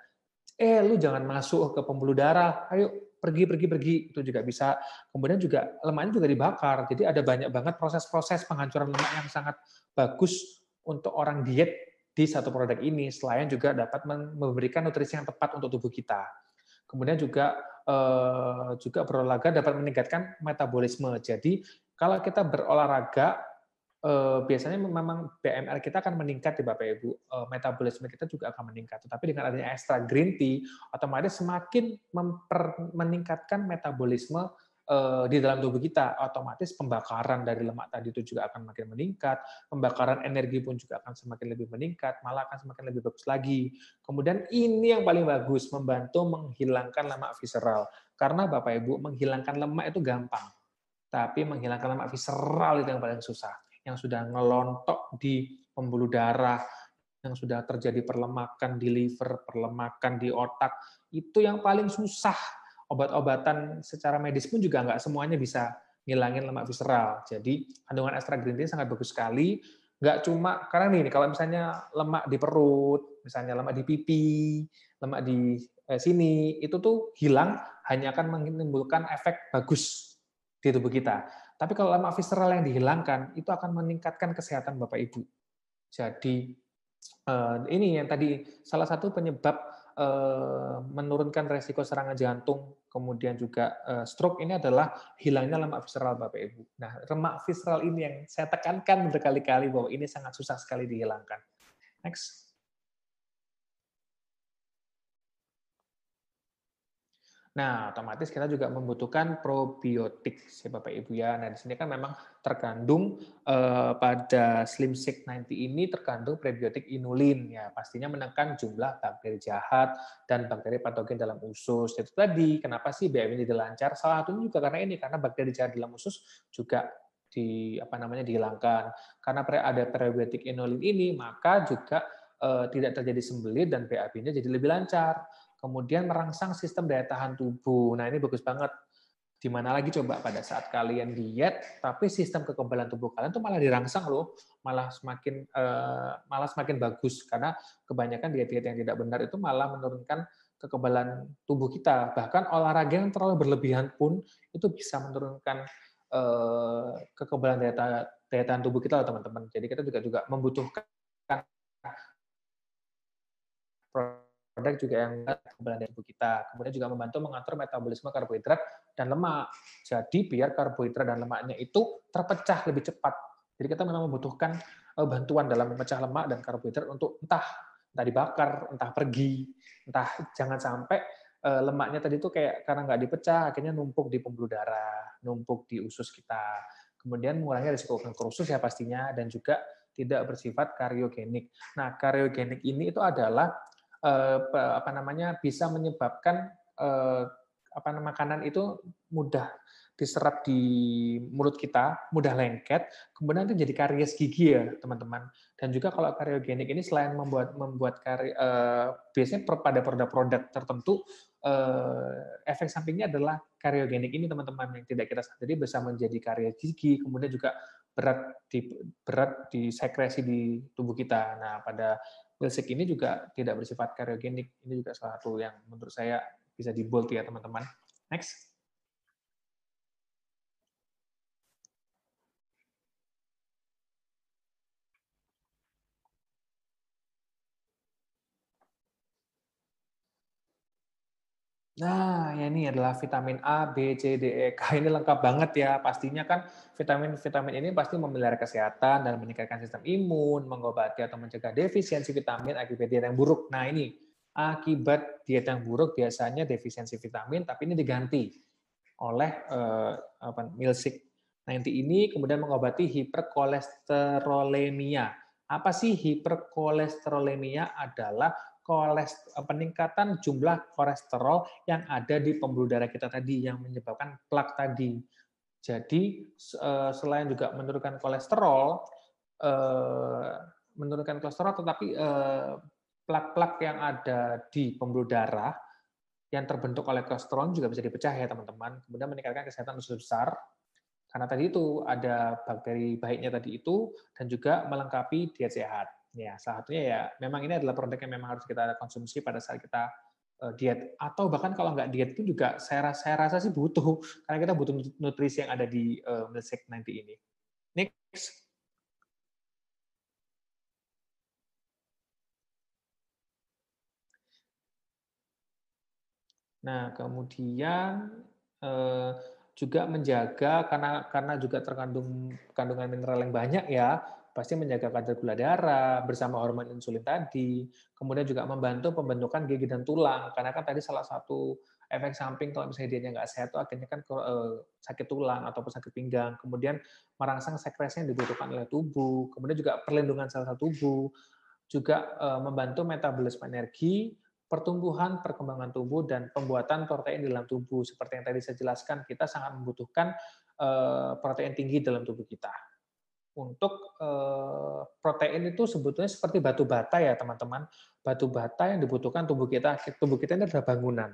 eh lu jangan masuk ke pembuluh darah. Ayo pergi pergi pergi itu juga bisa. Kemudian juga lemaknya juga dibakar. Jadi ada banyak banget proses-proses penghancuran lemak yang sangat bagus untuk orang diet di satu produk ini selain juga dapat memberikan nutrisi yang tepat untuk tubuh kita. Kemudian juga eh, juga berolahraga dapat meningkatkan metabolisme. Jadi kalau kita berolahraga eh, biasanya memang BMR kita akan meningkat di Bapak Ibu, eh, metabolisme kita juga akan meningkat. Tetapi dengan adanya extra green tea, otomatis semakin meningkatkan metabolisme di dalam tubuh kita, otomatis pembakaran dari lemak tadi itu juga akan makin meningkat, pembakaran energi pun juga akan semakin lebih meningkat, malah akan semakin lebih bagus lagi. Kemudian ini yang paling bagus, membantu menghilangkan lemak visceral. Karena Bapak Ibu, menghilangkan lemak itu gampang. Tapi menghilangkan lemak visceral itu yang paling susah. Yang sudah ngelontok di pembuluh darah, yang sudah terjadi perlemakan di liver, perlemakan di otak, itu yang paling susah obat-obatan secara medis pun juga nggak semuanya bisa ngilangin lemak visceral. Jadi kandungan extra green tea sangat bagus sekali. Nggak cuma karena nih kalau misalnya lemak di perut, misalnya lemak di pipi, lemak di eh, sini itu tuh hilang hanya akan menimbulkan efek bagus di tubuh kita. Tapi kalau lemak visceral yang dihilangkan itu akan meningkatkan kesehatan Bapak Ibu. Jadi eh, ini yang tadi salah satu penyebab menurunkan resiko serangan jantung, kemudian juga eh, stroke ini adalah hilangnya lemak visceral Bapak Ibu. Nah, lemak visceral ini yang saya tekankan berkali-kali bahwa ini sangat susah sekali dihilangkan. Next. Nah, otomatis kita juga membutuhkan probiotik, ya Bapak Ibu ya. Nah, di sini kan memang terkandung eh, pada Slim Shake 90 ini terkandung prebiotik inulin ya, pastinya menekan jumlah bakteri jahat dan bakteri patogen dalam usus. Itu tadi kenapa sih BM ini dilancar? Salah satunya juga karena ini karena bakteri jahat dalam usus juga di apa namanya dihilangkan. Karena ada prebiotik inulin ini, maka juga eh, tidak terjadi sembelit dan BAB-nya jadi lebih lancar kemudian merangsang sistem daya tahan tubuh. Nah, ini bagus banget. Di mana lagi coba pada saat kalian diet, tapi sistem kekebalan tubuh kalian tuh malah dirangsang loh, malah semakin uh, malah semakin bagus karena kebanyakan diet-diet yang tidak benar itu malah menurunkan kekebalan tubuh kita. Bahkan olahraga yang terlalu berlebihan pun itu bisa menurunkan uh, kekebalan daya, daya tahan tubuh kita, teman-teman. Jadi kita juga juga membutuhkan produk juga yang kekebalan tubuh kita. Kemudian juga membantu mengatur metabolisme karbohidrat dan lemak. Jadi biar karbohidrat dan lemaknya itu terpecah lebih cepat. Jadi kita memang membutuhkan eh, bantuan dalam memecah lemak dan karbohidrat untuk entah entah dibakar, entah pergi, entah jangan sampai eh, lemaknya tadi itu kayak karena nggak dipecah akhirnya numpuk di pembuluh darah, numpuk di usus kita. kemudian mengurangi risiko kanker usus ya pastinya, dan juga tidak bersifat kariogenik. Nah, kariogenik ini itu adalah apa namanya bisa menyebabkan eh, apa makanan itu mudah diserap di mulut kita, mudah lengket, kemudian itu jadi karies gigi ya, teman-teman. Dan juga kalau kariogenik ini selain membuat membuat kari, uh, biasanya pada produk-produk tertentu uh, efek sampingnya adalah kariogenik ini teman-teman yang tidak kita sadari bisa menjadi karies gigi, kemudian juga berat di berat di sekresi di tubuh kita. Nah, pada milkshake ini juga tidak bersifat kariogenik. Ini juga salah satu yang menurut saya bisa di bold ya, teman-teman. Next. Nah, ya ini adalah vitamin A, B, C, D, E, K. Ini lengkap banget ya. Pastinya kan vitamin-vitamin ini pasti memelihara kesehatan dan meningkatkan sistem imun, mengobati atau mencegah defisiensi vitamin akibat diet yang buruk. Nah, ini akibat diet yang buruk biasanya defisiensi vitamin, tapi ini diganti oleh eh, apa, milkshake 90 ini kemudian mengobati hiperkolesterolemia. Apa sih hiperkolesterolemia? Adalah peningkatan jumlah kolesterol yang ada di pembuluh darah kita tadi yang menyebabkan plak tadi. Jadi eh, selain juga menurunkan kolesterol, eh, menurunkan kolesterol, tetapi eh, plak-plak yang ada di pembuluh darah yang terbentuk oleh kolesterol juga bisa dipecah ya teman-teman. Kemudian meningkatkan kesehatan usus besar karena tadi itu ada bakteri baiknya tadi itu dan juga melengkapi diet sehat. Ya, salah satunya ya memang ini adalah produk yang memang harus kita konsumsi pada saat kita uh, diet atau bahkan kalau nggak diet pun juga saya rasa, saya rasa sih butuh karena kita butuh nutrisi yang ada di uh, milkshake nanti ini. Next. Nah, kemudian uh, juga menjaga karena karena juga terkandung kandungan mineral yang banyak ya pasti menjaga kadar gula darah bersama hormon insulin tadi, kemudian juga membantu pembentukan gigi dan tulang, karena kan tadi salah satu efek samping kalau misalnya dia nggak sehat itu akhirnya kan eh, sakit tulang ataupun sakit pinggang, kemudian merangsang sekresi yang dibutuhkan oleh tubuh, kemudian juga perlindungan sel-sel tubuh, juga eh, membantu metabolisme energi, pertumbuhan, perkembangan tubuh, dan pembuatan protein dalam tubuh. Seperti yang tadi saya jelaskan, kita sangat membutuhkan eh, protein tinggi dalam tubuh kita untuk eh, protein itu sebetulnya seperti batu bata ya teman-teman. Batu bata yang dibutuhkan tubuh kita. Tubuh kita ini adalah bangunan.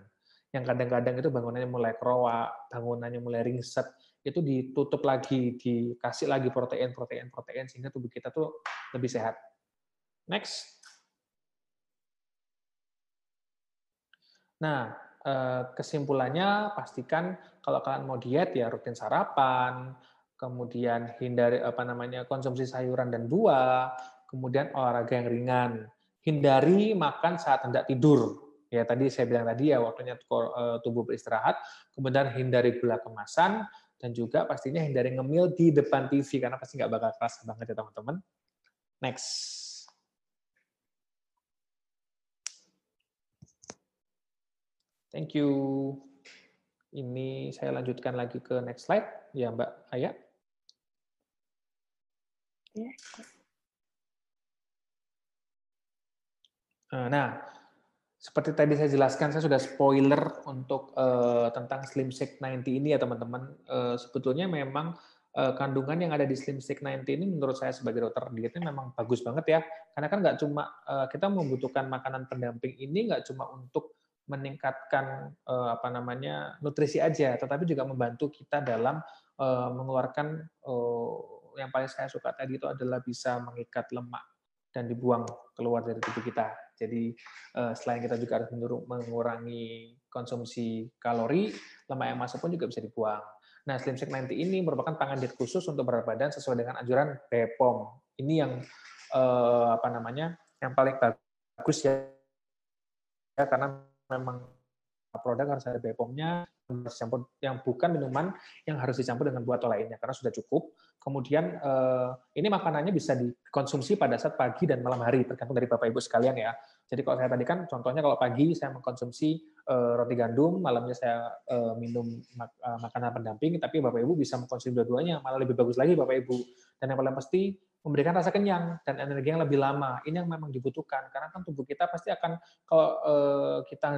Yang kadang-kadang itu bangunannya mulai keroak, bangunannya mulai ringset, itu ditutup lagi, dikasih lagi protein, protein, protein sehingga tubuh kita tuh lebih sehat. Next. Nah, eh, kesimpulannya pastikan kalau kalian mau diet ya rutin sarapan, kemudian hindari apa namanya konsumsi sayuran dan buah, kemudian olahraga yang ringan. Hindari makan saat hendak tidur. Ya tadi saya bilang tadi ya waktunya eh, tubuh beristirahat, kemudian hindari gula kemasan dan juga pastinya hindari ngemil di depan TV karena pasti nggak bakal keras banget ya teman-teman. Next. Thank you. Ini saya lanjutkan lagi ke next slide. Ya, Mbak Ayah. Eh, nah, seperti tadi saya jelaskan, saya sudah spoiler untuk uh, tentang Slim Shake 90 ini ya teman-teman. Uh, sebetulnya memang uh, kandungan yang ada di Slim Shake 90 ini menurut saya sebagai dokter dietnya memang bagus banget ya. Karena kan nggak cuma uh, kita membutuhkan makanan pendamping ini nggak cuma untuk meningkatkan uh, apa namanya nutrisi aja, tetapi juga membantu kita dalam uh, mengeluarkan uh, yang paling saya suka tadi itu adalah bisa mengikat lemak dan dibuang keluar dari tubuh kita. Jadi eh, selain kita juga harus mengurangi konsumsi kalori, lemak yang masuk pun juga bisa dibuang. Nah, Slim Shake 90 ini merupakan pangan diet khusus untuk berat badan sesuai dengan anjuran BPOM. Ini yang eh, apa namanya? yang paling bagus ya, ya karena memang produk harus ada BPOM-nya, dicampur yang bukan minuman yang harus dicampur dengan buah atau lainnya karena sudah cukup. Kemudian eh, ini makanannya bisa dikonsumsi pada saat pagi dan malam hari tergantung dari Bapak Ibu sekalian ya. Jadi kalau saya tadi kan contohnya kalau pagi saya mengkonsumsi uh, roti gandum, malamnya saya uh, minum mak makanan pendamping, tapi Bapak Ibu bisa mengkonsumsi dua-duanya, malah lebih bagus lagi Bapak Ibu. Dan yang paling pasti memberikan rasa kenyang dan energi yang lebih lama. Ini yang memang dibutuhkan karena kan tubuh kita pasti akan kalau kita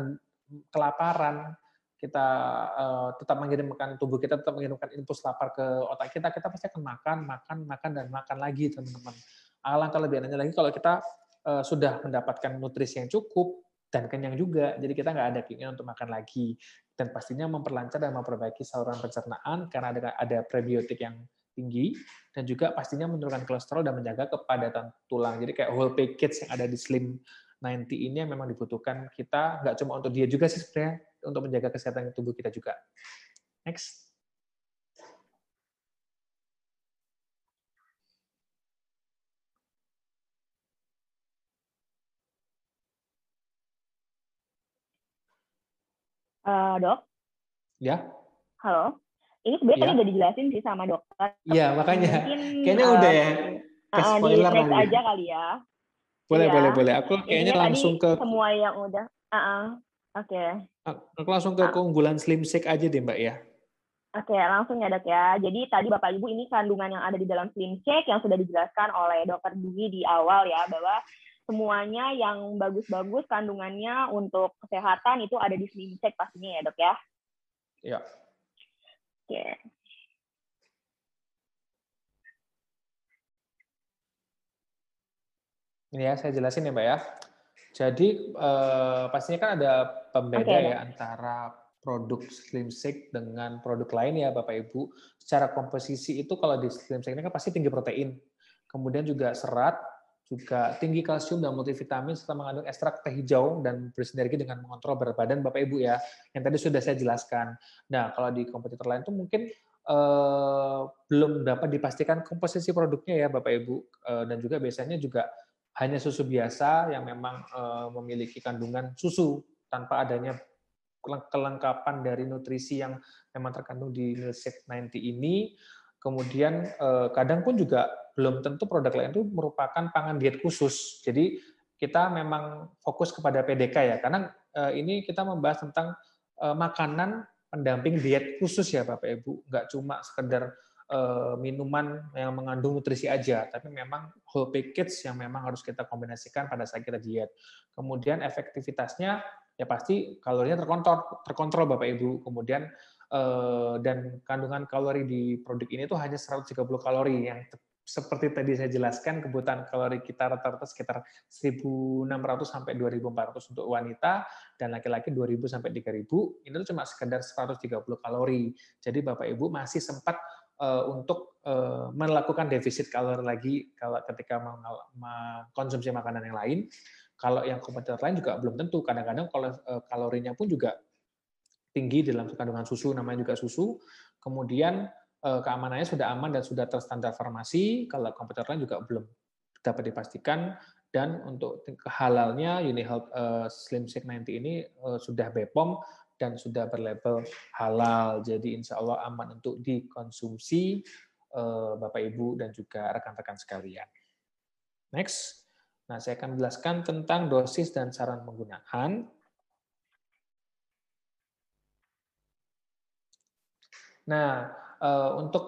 kelaparan, kita uh, tetap mengirimkan tubuh kita tetap mengirimkan impuls lapar ke otak kita, kita pasti akan makan, makan, makan dan makan lagi teman-teman. Alangkah lebih enaknya lagi kalau kita uh, sudah mendapatkan nutrisi yang cukup dan kenyang juga, jadi kita nggak ada keinginan untuk makan lagi. Dan pastinya memperlancar dan memperbaiki saluran pencernaan karena ada, ada prebiotik yang tinggi dan juga pastinya menurunkan kolesterol dan menjaga kepadatan tulang. Jadi kayak whole package yang ada di Slim 90 ini yang memang dibutuhkan kita nggak cuma untuk dia juga sih sebenarnya untuk menjaga kesehatan tubuh kita juga. Next. Uh, dok? Ya. Halo. Ini sebenarnya ya. tadi udah dijelasin sih sama dokter. Iya, makanya. Mungkin, Kayaknya uh, udah ya. Ke uh, spoiler di next aja kali ya. Boleh, ya. boleh, boleh. Aku kayaknya langsung ke semua yang udah. Uh -uh. Oke. Okay. Aku langsung ke keunggulan Slim Shake aja deh Mbak ya. Oke, langsung ya dok ya. Jadi tadi Bapak Ibu ini kandungan yang ada di dalam Slim Shake yang sudah dijelaskan oleh dokter Dwi di awal ya, bahwa semuanya yang bagus-bagus kandungannya untuk kesehatan itu ada di Slim Shake pastinya ya dok ya. Iya. Oke. Ini ya, saya jelasin ya Mbak ya. Jadi uh, pastinya kan ada pembeda okay. ya antara produk Slim Shake dengan produk lain ya Bapak Ibu. Secara komposisi itu kalau di Slim Shake ini kan pasti tinggi protein, kemudian juga serat, juga tinggi kalsium dan multivitamin serta mengandung ekstrak teh hijau dan bersinergi dengan mengontrol berat badan Bapak Ibu ya. Yang tadi sudah saya jelaskan. Nah, kalau di kompetitor lain itu mungkin uh, belum dapat dipastikan komposisi produknya ya Bapak Ibu uh, dan juga biasanya juga hanya susu biasa yang memang uh, memiliki kandungan susu tanpa adanya kelengkapan dari nutrisi yang memang terkandung di Milkshake 90 ini. Kemudian uh, kadang pun juga belum tentu produk lain itu merupakan pangan diet khusus. Jadi kita memang fokus kepada PDK ya, karena uh, ini kita membahas tentang makanan pendamping diet khusus ya Bapak Ibu, nggak cuma sekedar Eh, minuman yang mengandung nutrisi aja, tapi memang whole package yang memang harus kita kombinasikan pada saat kita diet. Kemudian efektivitasnya ya pasti kalorinya terkontrol, terkontrol Bapak Ibu. Kemudian eh, dan kandungan kalori di produk ini tuh hanya 130 kalori yang seperti tadi saya jelaskan kebutuhan kalori kita rata-rata sekitar 1.600 sampai 2.400 untuk wanita dan laki-laki 2.000 sampai 3.000 ini tuh cuma sekedar 130 kalori. Jadi Bapak Ibu masih sempat untuk uh, melakukan defisit kalori lagi kalau ketika mengkonsumsi makanan yang lain. Kalau yang kompetitor lain juga belum tentu. Kadang-kadang uh, kalorinya pun juga tinggi dalam kandungan susu, namanya juga susu. Kemudian keamanannya sudah aman dan sudah terstandar farmasi. Kalau kompetitor lain juga belum dapat dipastikan. Dan untuk halalnya UniHealth uh, Slim Shake 90 ini sudah BPOM dan sudah berlabel halal. Jadi insya Allah aman untuk dikonsumsi eh, Bapak Ibu dan juga rekan-rekan sekalian. Next. Nah, saya akan menjelaskan tentang dosis dan saran penggunaan. Nah, eh, untuk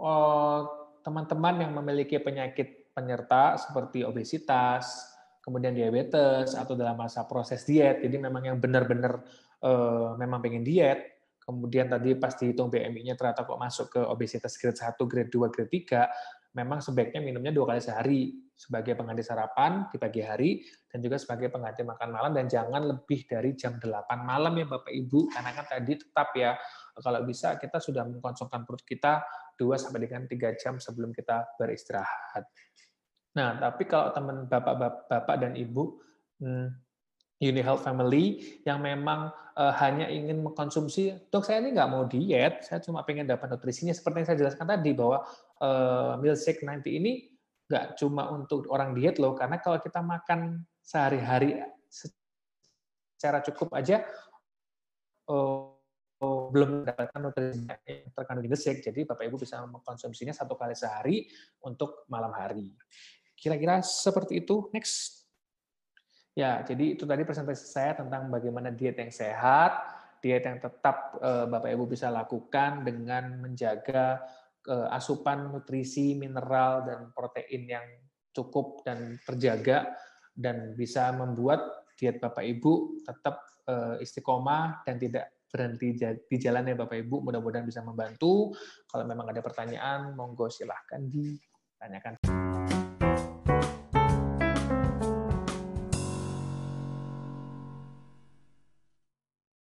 eh, teman-teman yang memiliki penyakit penyerta seperti obesitas, kemudian diabetes, atau dalam masa proses diet, jadi memang yang benar-benar uh, memang pengen diet, kemudian tadi pas dihitung BMI-nya ternyata kok masuk ke obesitas grade 1, grade 2, grade 3, memang sebaiknya minumnya dua kali sehari sebagai pengganti sarapan di pagi hari dan juga sebagai pengganti makan malam dan jangan lebih dari jam 8 malam ya Bapak Ibu karena kan tadi tetap ya kalau bisa kita sudah mengkonsumsikan perut kita 2 sampai dengan 3 jam sebelum kita beristirahat. Nah, tapi kalau teman Bapak-bapak dan Ibu hmm, Health Family yang memang uh, hanya ingin mengkonsumsi, dok saya ini nggak mau diet, saya cuma pengen dapat nutrisinya seperti yang saya jelaskan tadi bahwa uh, milkshake nanti ini nggak cuma untuk orang diet loh, karena kalau kita makan sehari-hari secara cukup aja uh, uh, belum mendapatkan nutrisi yang terkandung di milkshake, jadi bapak ibu bisa mengkonsumsinya satu kali sehari untuk malam hari. Kira-kira seperti itu. Next. Ya, jadi itu tadi presentasi saya tentang bagaimana diet yang sehat, diet yang tetap eh, Bapak Ibu bisa lakukan dengan menjaga eh, asupan nutrisi, mineral dan protein yang cukup dan terjaga dan bisa membuat diet Bapak Ibu tetap eh, istiqomah dan tidak berhenti di jalan ya Bapak Ibu. Mudah-mudahan bisa membantu. Kalau memang ada pertanyaan, monggo silahkan ditanyakan.